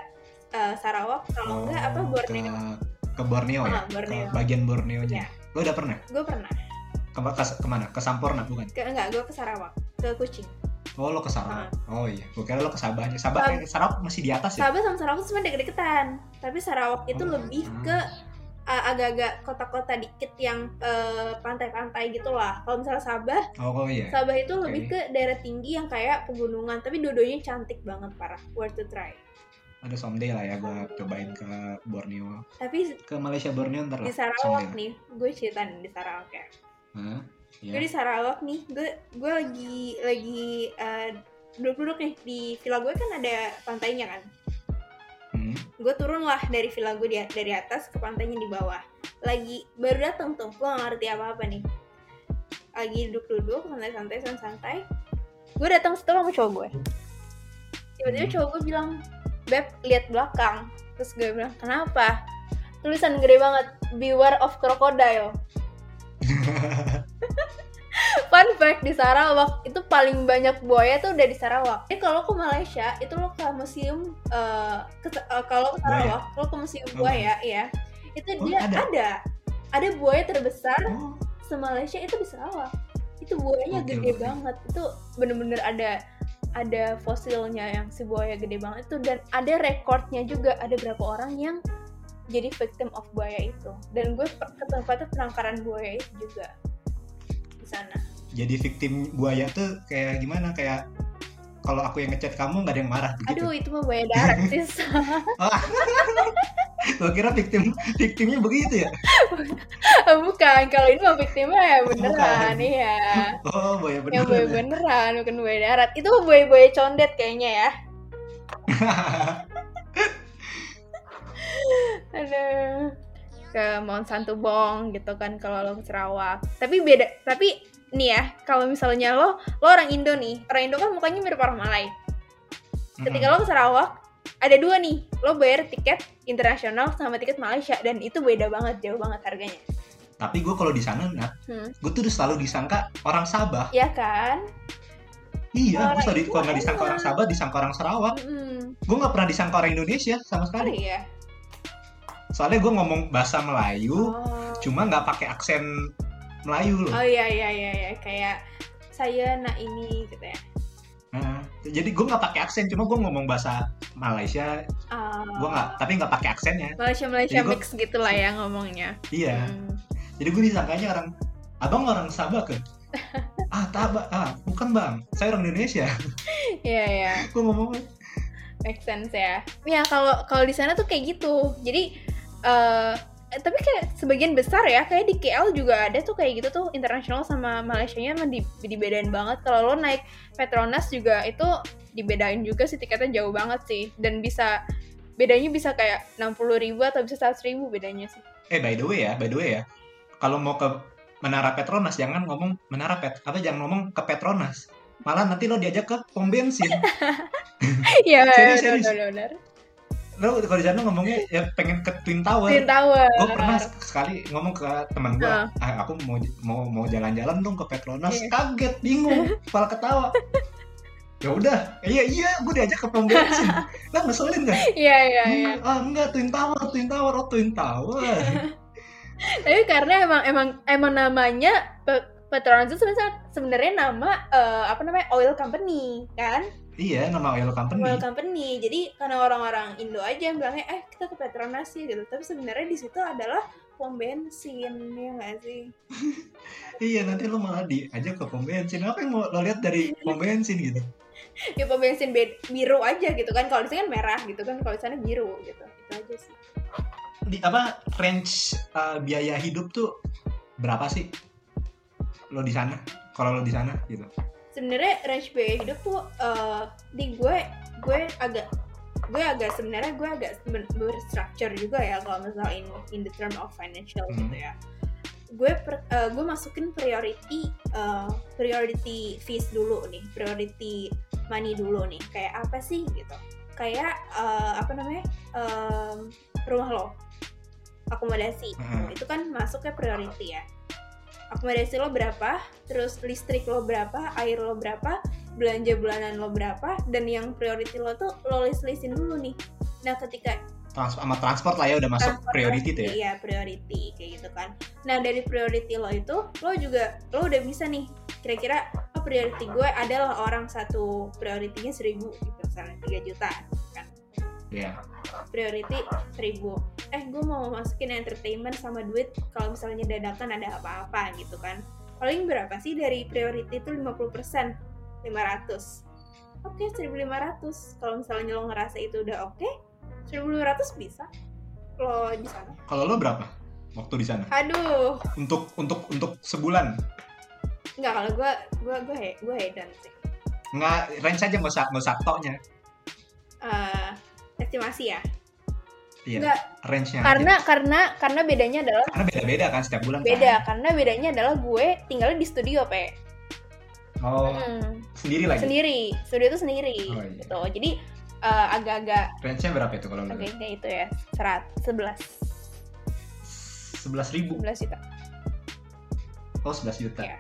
eh, Sarawak kalau enggak apa Oh, Borneo? ke, ke Borneo ya? Ah, Borneo. ke bagian Borneo nya lo udah pernah? Gue pernah. Ke, ke- ke mana? Ke Sampurna bukan? Ke enggak gue ke Sarawak. Ke Kucing oh lo ke Sarawak oh iya. Gue kira lo ke Sabah aja. Sabah Sab- Sarawak masih di atas ya? Sabah sama Sarawak itu sebenarnya deket-deketan. Tapi Sarawak itu Oh, lebih ah. ke uh, agak-agak kota-kota dikit yang uh, pantai-pantai gitu lah. Kalau misalnya Sabah oh, oh iya. Sabah itu lebih Oke. ke daerah tinggi yang kayak pegunungan. Tapi dua-duanya cantik banget parah. Worth to try. Ada someday lah ya gue cobain ke Borneo. Tapi ke Malaysia Borneo ntar lah di Sarawak someday. nih. Gue cerita nih di Sarawak ya Hah? gue di Sarawak nih gue gue lagi lagi uh, duduk-duduk nih. Di villa gue kan ada pantainya kan? Hmm. gue turun lah dari villa gue di- dari atas ke pantainya di bawah. Lagi baru dateng tuh gue gak ngerti apa apa nih. Lagi duduk-duduk santai-santai santai gue datang setelah sama cowok gue. Tiba-tiba Hmm. cowok gue bilang beb lihat belakang. Terus gue bilang kenapa? Tulisan gede banget beware of crocodile Fact di Sarawak itu paling banyak buaya tuh udah di Sarawak. Jadi kalau ke Malaysia itu lo ke museum eh, ke- eh, kalau ke Sarawak lo ke museum Oh, buaya ya. Itu Oh, dia ada? ada. ada buaya terbesar oh, se Malaysia itu di Sarawak. Itu buayanya Oke, gede banget. Itu bener-bener ada ada fosilnya yang si buaya gede banget itu dan ada rekornya juga ada berapa orang yang jadi victim of buaya itu dan gue ke tempatnya penangkaran buaya itu juga di sana jadi victim buaya tuh kayak gimana kayak kalau aku yang ngechat kamu nggak ada yang marah begitu Aduh itu mah buaya darat sis. gue kira victim victimnya begitu ya Bukan, kalau ini mah victimnya ya beneran Bukan. iya. oh buaya bener Yang buaya beneran, bukan buaya darat. Itu mah buaya-buaya condet kayaknya ya. Aduh. Ke Mount Santubong gitu kan kalau lo ke Sarawak. Tapi beda, tapi nih ya, kalau misalnya lo lo orang Indo nih, orang Indo kan mukanya mirip orang Malay. Ketika lo ke Sarawak, ada dua nih, lo bayar tiket internasional sama tiket Malaysia dan itu beda banget, jauh banget harganya. tapi gue kalau di sana Hmm. gue tuh selalu disangka orang Sabah Ya kan? iya gue selalu itu kalau nggak disangka orang Sabah disangka orang Sarawak Mm-mm. gue nggak pernah disangka orang Indonesia sama Oh sekali iya. soalnya gue ngomong bahasa Melayu Oh. cuma nggak pakai aksen Melayu loh Oh iya iya iya iya kayak saya nak ini gitu ya. Nah, jadi gue nggak pakai aksen cuma gue ngomong bahasa Malaysia Ah. gue nggak tapi nggak pakai aksennya Malaysia Malaysia Jadi gua- mix gitu lah ya ngomongnya. iya Hmm. jadi gue disangkanya orang abang orang Sabah ke ah tabak ah bukan bang saya orang Indonesia Iya iya. gue ngomong make sense ya. Ya kalau kalau di sana tuh kayak gitu. Jadi eh, tapi kayak sebagian besar ya kayak di KL juga ada tuh kayak gitu tuh internasional sama Malaysianya emang di, dibedain banget. Kalau lo naik Petronas juga itu dibedain juga sih tiketnya jauh banget sih. Dan bisa bedanya bisa kayak 60.000 ribu atau bisa 100.000 ribu bedanya sih. eh by the way ya by the way ya kalau mau ke Menara Petronas jangan ngomong Menara Pet apa jangan ngomong ke Petronas. Malah nanti lo diajak ke pom bensin. Iya, Serius, lo kalau di sana ngomongnya ya pengen ke Twin Tower Twin Tower. gue pernah sekali ngomong ke teman gue Heeh. ah, aku mau mau mau jalan-jalan dong ke Petronas Iya. kaget bingung kepala ketawa ya udah iya iya gue diajak ke pom bensin lah ngeselin kan Iya iya iya. ah enggak Twin Tower Twin Tower oh Twin Tower Tapi karena emang emang emang namanya Petronas itu sebenarnya sebenarnya nama eh, apa namanya oil company kan? Iya nama oil company. Oil company. Jadi karena orang-orang Indo aja yang bilangnya eh kita ke Petronas sih gitu. Tapi sebenarnya di situ adalah pom bensin ya nggak sih? Iya nanti lo malah diajak ke pom bensin. Apa yang mau lo lihat dari pom bensin gitu? Ya pom bensin biru aja gitu kan. Kalau di sini kan merah gitu kan. Kalau di sana biru gitu. Itu aja sih. Di apa range uh, biaya hidup tuh berapa sih? Lo di sana? Kalau lo di sana gitu. sebenarnya range biaya hidup tuh eh, di gue gue agak gue agak sebenarnya gue agak berstructure juga ya kalau misalnya in, in the term of financial Hmm. gitu ya gue per- eh, gue masukin priority eh, priority fees dulu nih priority money dulu nih kayak apa sih gitu kayak eh, apa namanya em, rumah lo akomodasi Hmm. itu kan masuknya priority ya akomodasi lo berapa terus listrik lo berapa air lo berapa belanja bulanan lo berapa dan yang priority lo tuh lo list listin dulu nih. Nah ketika Trans sama transport lah ya udah masuk priority tuh ya. iya priority kayak gitu kan. Nah dari priority lo itu lo juga lo udah bisa nih kira-kira oh priority gue adalah orang satu prioritinya seribu gitu misalnya 3 juta Iya. priority 1000 eh gue mau masukin entertainment sama duit kalau misalnya dadakan ada apa-apa gitu kan. Paling berapa sih dari priority itu 50% 500 oke 1500 kalau misalnya lo ngerasa itu udah oke 1500 bisa. Lo di sana. Kalau lo berapa waktu di sana? aduh. Untuk untuk untuk sebulan? nggak kalau gue gue gue he- gue hedon sih. Nggak range aja nggak usah nggak usah toknya. Eh, estimasi ya Iya. Nggak, Range-nya. aja. karena karena karena bedanya adalah karena beda-beda kan setiap bulan. beda Kan? karena bedanya adalah gue tinggalnya di studio pe Oh, Hmm. sendiri lagi. sendiri studio itu sendiri Oh, iya. gitu jadi eh, agak-agak Range-nya berapa itu kalau kayak itu ya serat sebelas Sebelas ribu. sebelas juta Oh, sebelas juta. Iya.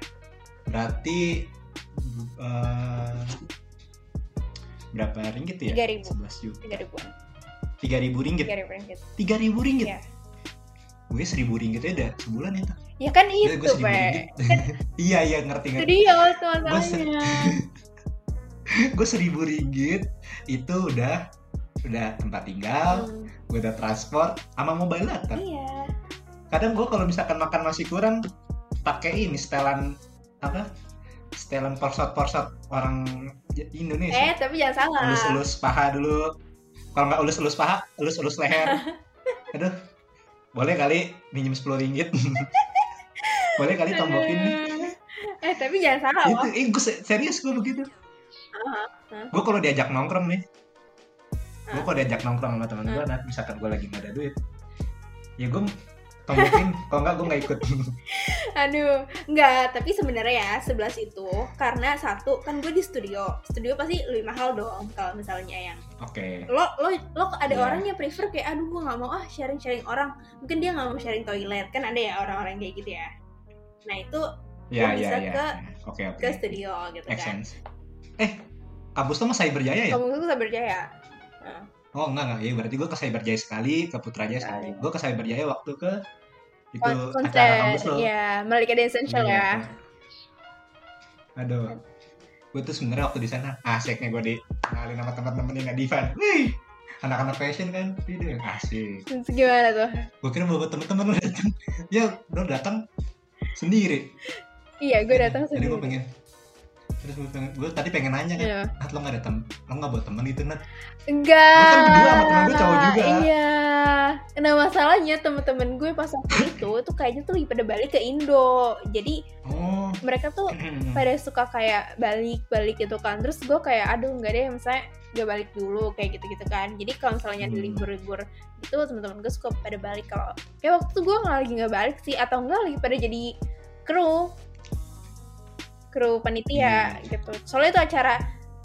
Berarti eh, berapa ringgit ya? 3.000. Sebelas juta. tiga ribuan Tiga ribu ringgit. tiga ribu ringgit Tiga ribu ringgit. Iya. Gue seribu ringgit aja udah sebulan itu. ya kan Gue itu seribu pe ringgit. iya iya ngerti ngerti. studio itu Gue se- masalahnya gue seribu ringgit itu udah udah tempat tinggal, Hmm, gue udah transport, sama mobile data. iya Kadang gue kalau misalkan makan masih kurang, pakai ini setelan apa? Setelan porsot-porsot orang Indonesia. eh tapi jangan salah Elus-elus paha dulu. Kalau nggak elus-elus paha, elus-elus leher. Aduh, boleh kali minjem sepuluh ringgit. boleh kali tombokin nih. eh tapi jangan salah Itu, eh, gue serius gue begitu. Aha, aha. Gue kalau diajak nongkrong nih, gue Ah. kalau diajak nongkrong sama teman gue, Ah. nah misalkan gue lagi nggak ada duit, ya gue tombokin. kalau nggak gue nggak ikut. Aduh, enggak, tapi sebenarnya ya 11 itu karena satu kan gue di studio. Studio pasti lebih mahal dong kalau misalnya yang Oke. lo lo lo ada Iya. orang yang prefer kayak aduh gue nggak mau ah sharing sharing orang mungkin dia nggak mau sharing toilet kan ada ya orang-orang kayak gitu ya nah itu Ya Gue ya bisa ya. ke- Oke oke. ke studio gitu Make kan sense. Eh, kampus lo mah Cyberjaya ya? kamu itu Cyberjaya Oh enggak enggak, ya berarti gue ke Cyberjaya sekali, ke Putrajaya sekali. Sekali. Gue ke Cyberjaya waktu ke itu Kon- acara kampus lo. ya Malika The Essential Iya. ya Aduh. Gue tuh sebenarnya waktu di sana asiknya gue di kenalin sama teman-teman yang divan. Wih, anak-anak fashion kan, video asik. Terus gimana tuh Gue kira bawa temen-temen lo datang. Ya, lo datang sendiri. iya gue datang Jadi gue sendiri pengen terus gue pengen, gue tadi pengen nanya kan, Iya. Nat lo gak ada tem, lo gak bawa temen gitu Nat? enggak kan berdua sama temen gue cowok juga. iya nah masalahnya temen-temen gue pas waktu itu tuh kayaknya tuh lagi pada balik ke Indo jadi Oh, mereka tuh pada suka kayak balik-balik gitu kan terus gue kayak aduh nggak deh misalnya gak balik dulu kayak gitu-gitu kan jadi kalau misalnya di Hmm. libur-libur itu teman-teman gue suka pada balik kalau kayak waktu itu gue nggak lagi nggak balik sih atau enggak lagi pada jadi kru kru panitia Hmm. gitu soalnya itu acara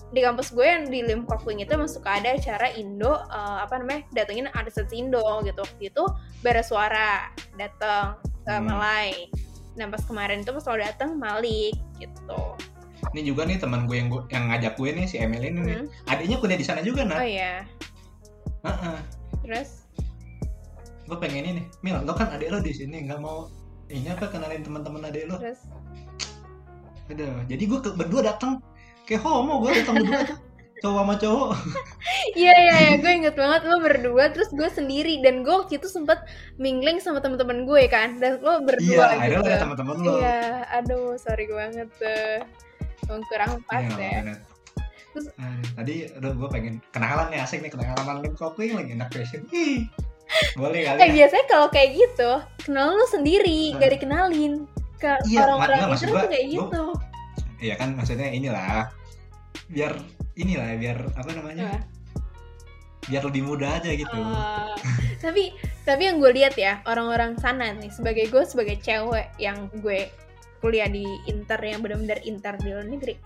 di kampus gue yang di Lim Kok Wing itu emang suka ada acara Indo eh, apa namanya datengin artis Indo gitu waktu itu bara suara datang ke Hmm. Malai nah pas kemarin itu pas lo datang Malik gitu ini juga nih teman gue yang gue, yang ngajak gue nih si Emil ini nih. Hmm. Adiknya kuliah di sana juga oh Nat. iya Heeh. terus Gue pengen ini, Mil, lo kan adik lo di sini nggak mau ini apa kenalin teman-teman adik lo. terus Aduh, jadi gue ke, berdua datang kayak homo gue datang berdua tuh cowok sama cowok. iya iya iya gue inget banget lo berdua terus gue sendiri dan gue waktu itu sempet mingling sama teman-teman gue kan dan lo berdua iya, gitu akhirnya lo ada teman-teman lo. iya aduh sorry banget tuh Emang kurang pas Iya, nggak ya Nat. Ah, tadi aduh gue pengen kenalan nih asik nih kenalan minum kopi lagi enak fashion Ih, boleh kali eh ya? biasanya kalau kayak gitu kenal lu sendiri Hmm. gak dikenalin ke Iya, orang-orang gua- tuh kayak gua- gitu. Iya kan maksudnya inilah. Biar inilah biar apa namanya? Apa? biar lebih mudah aja gitu. Ah, tapi tapi yang gue lihat ya orang-orang sana nih sebagai gue sebagai cewek yang gue kuliah di inter yang benar-benar inter di luar negeri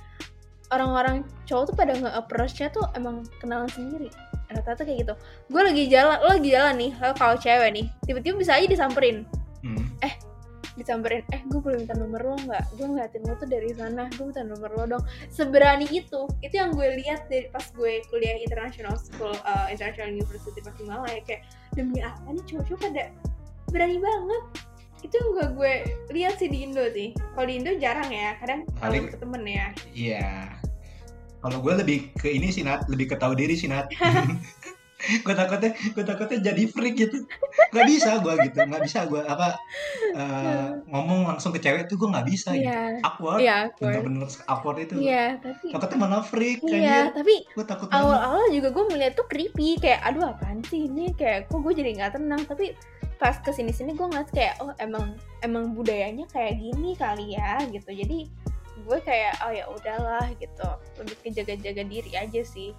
orang-orang cowok tuh pada nge-approach-nya tuh emang kenalan sendiri. Rata-rata kayak gitu. Gue lagi jalan lo lagi jalan nih lo kalau cewek nih tiba-tiba bisa aja disamperin. Hmm. Disamperin eh gue boleh minta nomor lo nggak? Gue ngeliatin lo tuh dari sana gue minta nomor lo dong. Seberani itu itu yang gue lihat dari pas gue kuliah international school uh, international university pas di Malaya. Kayak demi apa nih cowok-cowok pada berani banget? Itu yang gue gue lihat sih di Indo sih. Kalau di Indo jarang ya kadang Paling- kalau ke temen ya. Iya. Kalau gue lebih ke ini sih Nat, lebih ke tahu diri sih Nat. gue takutnya, gue takutnya jadi freak gitu. Gak bisa gue gitu, nggak bisa gue apa eh, ngomong langsung ke cewek tuh gue nggak bisa gitu. iya. Awkward, gue bener-bener awkward itu. iya tapi Takutnya malah freak iya aja. tapi Gue takut awal-awal juga gue melihat tuh creepy kayak aduh apaan sih ini? Kayak kok gue jadi nggak tenang? Tapi pas ke sini sini gue ngeliat kayak oh emang emang budayanya kayak gini kali ya gitu. Jadi gue kayak oh ya udahlah gitu. Lebih ke jaga-jaga diri aja sih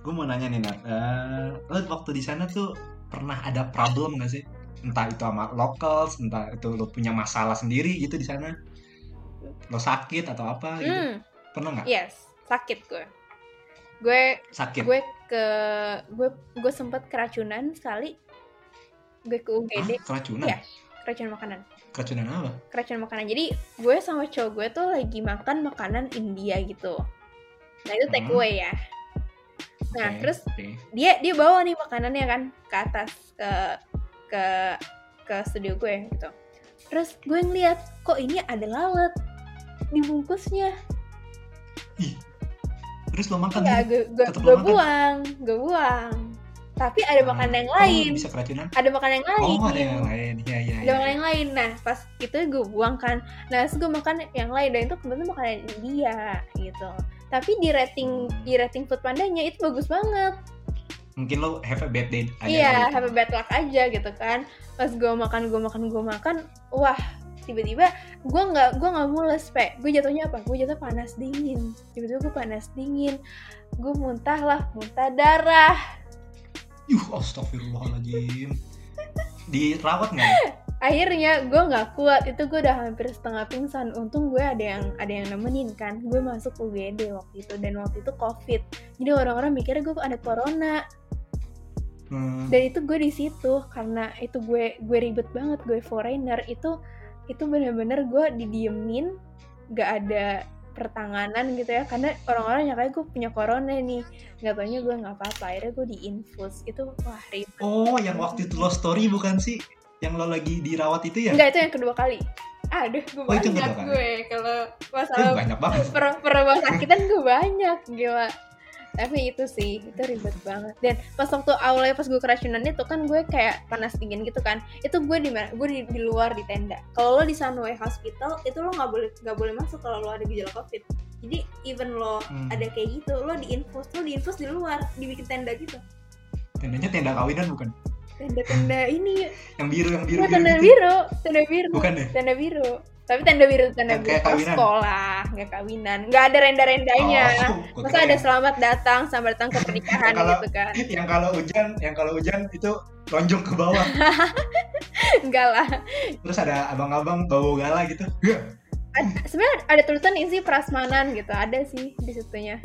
Gue mau nanya nih Nat, eh, lo waktu di sana tuh pernah ada problem gak sih? Entah itu sama locals, entah itu lo punya masalah sendiri gitu di sana, lo sakit atau apa gitu, hmm pernah nggak? yes sakit gue gue Sakit. gue ke gue gue sempet keracunan sekali gue ke UGD Hah, keracunan? Iya. keracunan makanan Keracunan apa? keracunan makanan jadi gue sama cowok gue tuh lagi makan makanan India gitu nah itu take Hmm. away ya nah terus oke. dia dia bawa nih makanannya kan ke atas ke ke ke studio gue gitu. Terus gue ngeliat kok ini ada lalat di bungkusnya. Terus lo makan ya gue gue gue buang gue buang. Tapi ada makanan yang Oh, lain. bisa keracunan? ada makanan yang lain. Oh, ada yang lain. Iya, iya, ada iya. makanan yang lain. Nah pas itu gue buang kan. Nah terus gue makan yang lain. Dan itu kebetulan makanan India gitu tapi di rating di rating food pandanya itu bagus banget Mungkin lo have a bad day aja. iya kali. have a bad luck aja gitu kan pas gue makan gue makan gue makan wah tiba-tiba gue nggak gue nggak mules pe gue jatuhnya apa gue jatuh panas dingin tiba-tiba gue panas dingin gue muntah lah muntah darah Yuh, astagfirullahaladzim. Dirawat nggak? akhirnya gue nggak kuat. Itu gue udah hampir setengah pingsan. Untung gue ada yang ada yang nemenin kan. Gue masuk UGD waktu itu. Dan waktu itu covid. Jadi orang-orang mikirnya gue ada corona. Hmm, dan itu gue di situ. Karena itu gue gue ribet banget. Gue foreigner. Itu itu bener-bener gue didiemin. Gak ada pertanganan gitu ya. Karena orang-orang nyangka gue punya corona nih. Nggak taunya gue nggak apa-apa. Akhirnya gue diinfus itu wah ribet. Oh, yang waktu itu lo story bukan sih? Yang lo lagi dirawat itu ya? Enggak itu yang kedua kali. Aduh gue Oh, itu yang banyak gue. kalau Eh, masalah banyak banget. per per sakitan gue banyak gila. Tapi itu sih itu ribet banget. Dan pas waktu awalnya pas gue keracunan itu kan gue kayak panas dingin gitu kan. Itu gue di mana gue di, di luar di tenda. Kalau lo di Sunway Hospital itu lo nggak boleh nggak boleh masuk kalau lo ada gejala covid. Jadi even lo Hmm. ada kayak gitu lo diinfus lo diinfus di luar dibikin tenda gitu. Tendanya tenda kawinan bukan? Tenda-tenda ini Yang biru, yang biru, ya, biru tenda gitu. biru tenda biru Bukan ya? tenda biru tapi tenda biru tenda biru kayak kalau kawinan? sekolah nggak kawinan nggak ada renda-rendanya Oh, gua masa ada selamat datang selamat datang ke pernikahan Kalau- gitu kan yang kalau hujan, yang kalau hujan itu lonjong ke bawah. enggak lah Terus ada abang-abang bawa gala gitu. Sebenarnya ada tulisan isi prasmanan gitu ada sih di situnya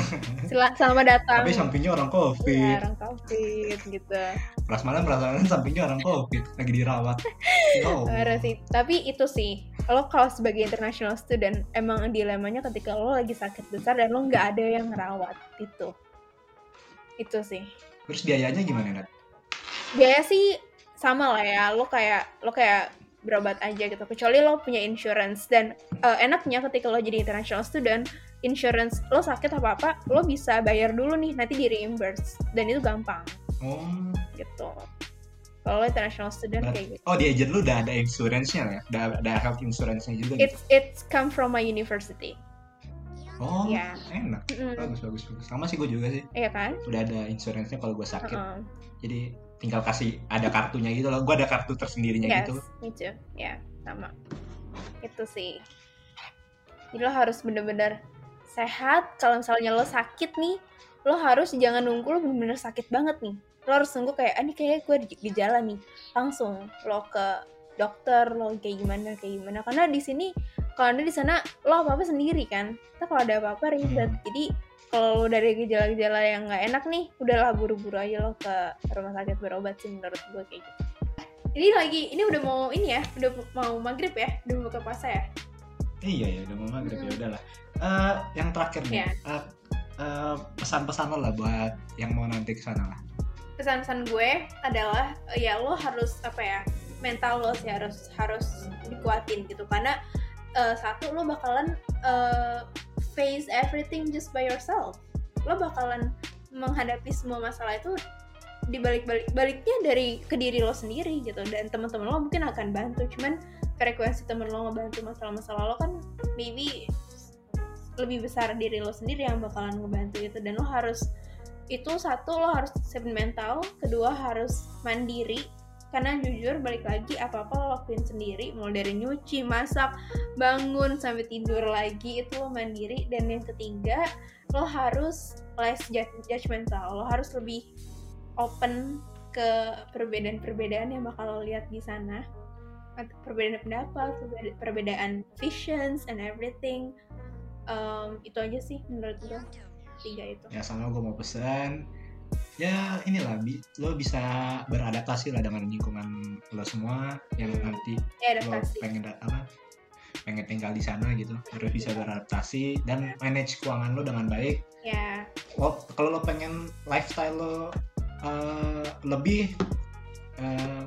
selamat datang. Tapi sampingnya orang Iya, covid. orang covid gitu. Prasmanan, prasmanan sampingnya orang covid. Lagi dirawat. Oh. Parah sih. Tapi itu sih lo kalau sebagai international student emang dilemanya ketika lo lagi sakit besar dan lo nggak ada yang ngerawat itu. Itu sih. Terus biayanya gimana, Nat? biaya sih sama lah ya. Lo kayak lo kayak berobat aja gitu. Kecuali lo punya insurance. Dan eh, enaknya ketika lo jadi international student insurance lo sakit apa apa lo bisa bayar dulu nih nanti di reimburse dan itu gampang Oh, gitu Kalau lo international student Berat. kayak gitu. Oh di agent lu udah ada insurance-nya ya? Udah ada health insurance-nya juga gitu? It's it's come from my university. Oh Iya. enak. Mm-mm. Bagus, bagus, bagus. Sama sih gue juga sih. Iya kan? Udah ada insurance-nya kalau gue sakit. Heeh. Jadi tinggal kasih ada kartunya gitu loh. Gue ada kartu tersendirinya Yes, gitu. me too. Ya, sama. Itu sih. Jadi lo harus bener-bener sehat. Kalau misalnya lo sakit nih, lo harus jangan nunggu lo bener-bener sakit banget nih. Lo harus nunggu kayak, ah ini kayak gue gejala nih. Langsung lo ke dokter, lo kayak gimana, kayak gimana. Karena di sini, kalau anda di sana, lo apa-apa sendiri kan. Kita kalau ada apa-apa ribet. Hmm. Jadi, kalau lo dari gejala-gejala yang nggak enak nih, udahlah buru-buru aja lo ke rumah sakit berobat sih menurut gue kayak gitu. Ini lagi, ini udah mau ini ya, udah mau maghrib ya, udah mau buka puasa ya. Iya ya, udah mau maghrib ya Hmm. udahlah. Eh, yang terakhir nih, Iya. eh, eh, pesan-pesan lo lah buat yang mau nanti ke sana lah. Pesan-pesan gue adalah ya lo harus apa ya, mental lo sih harus harus dikuatin gitu karena eh, satu lo bakalan eh, face everything just by yourself. Lo bakalan menghadapi semua masalah itu di balik balik baliknya dari ke diri lo sendiri gitu. Dan teman-teman lo mungkin akan bantu cuman frekuensi temen lo ngebantu masalah-masalah lo kan maybe lebih besar diri lo sendiri yang bakalan ngebantu itu dan lo harus itu satu lo harus siapin mental kedua harus mandiri. Karena jujur balik lagi apa apa lo lakuin sendiri mulai dari nyuci masak bangun sampai tidur lagi itu lo mandiri. Dan yang ketiga lo harus less judgmental lo harus lebih open ke perbedaan-perbedaan yang bakal lo lihat di sana. Perbedaan pendapat perbeda- perbedaan visions and everything. Um, itu aja sih menurut gue tiga itu. Ya sama gue mau pesan. Ya inilah, bi- lo bisa beradaptasi lah dengan lingkungan lo semua yang Hmm. nanti ya lo pengen apa pengen tinggal di sana gitu. Harus bisa beradaptasi dan manage keuangan lo dengan baik. Ya. Lo kalau lo pengen lifestyle lo eh, lebih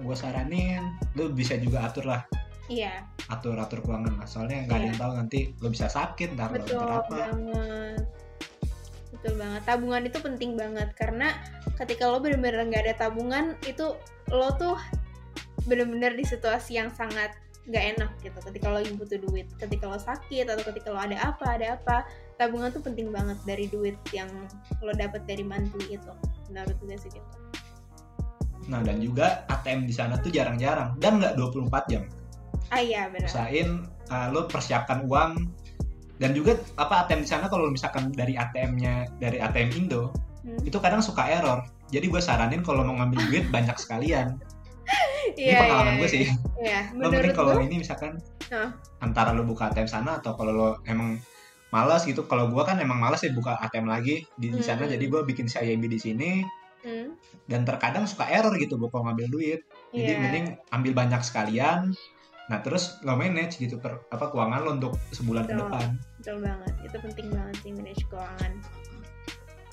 gue saranin lo bisa juga atur lah. Iya. Atur atur keuangan lah. Soalnya nggak ada Iya. yang tahu nanti lo bisa sakit ntar lo betul ntar apa. banget. Betul banget. Tabungan itu penting banget. Karena ketika lo bener-bener nggak ada tabungan itu lo tuh bener-bener di situasi yang sangat nggak enak gitu. Ketika lo lagi butuh duit ketika lo sakit atau ketika lo ada apa ada apa tabungan tuh penting banget dari duit yang lo dapat dari monthly itu menurut gue sih gitu. Nah dan juga ATM di sana tuh jarang-jarang dan nggak 24 jam. Ah iya benar. Usahain uh, lo persiapkan uang dan juga apa ATM di sana kalau misalkan dari ATM-nya dari ATM Indo Hmm. itu kadang suka error. Jadi gue saranin kalau mau ngambil duit banyak sekalian. Ini Iya, pengalaman iya, gue sih. iya. lo mending kalau ini misalkan Hah? antara lo buka ATM sana atau kalau lo emang malas gitu. Kalau gue kan emang malas ya buka ATM lagi di, di sana. Hmm. jadi gue bikin CIMB di sini. Hmm, dan terkadang suka error gitu gue kalau ngambil duit. Jadi iya. mending ambil banyak sekalian. Nah terus lo manage gitu per, apa keuangan lo untuk sebulan ke depan. Betul banget. Itu penting banget sih manage keuangan.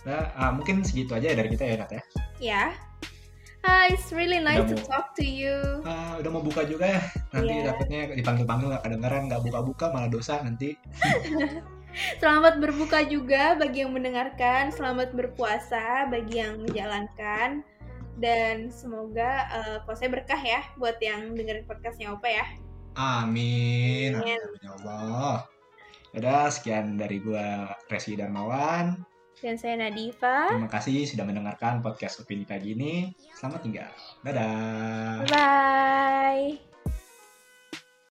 Nah ah, mungkin segitu aja ya dari kita ya Nat ya? Ya. Ah, it's really nice Udah to mau- talk to you. Ah, udah mau buka juga ya. Nanti Iya. takutnya dipanggil-panggil gak kedengeran nggak buka-buka malah dosa nanti Selamat berbuka juga bagi yang mendengarkan. Selamat berpuasa bagi yang menjalankan. Dan semoga eh, puasanya berkah ya buat yang dengerin podcastnya Opa ya. amin Amin. amin ya Allah Udah sekian dari gua Resi Darmawan Dan saya Nadifa. terima kasih sudah mendengarkan podcast opini pagi ini selamat tinggal dadah Bye.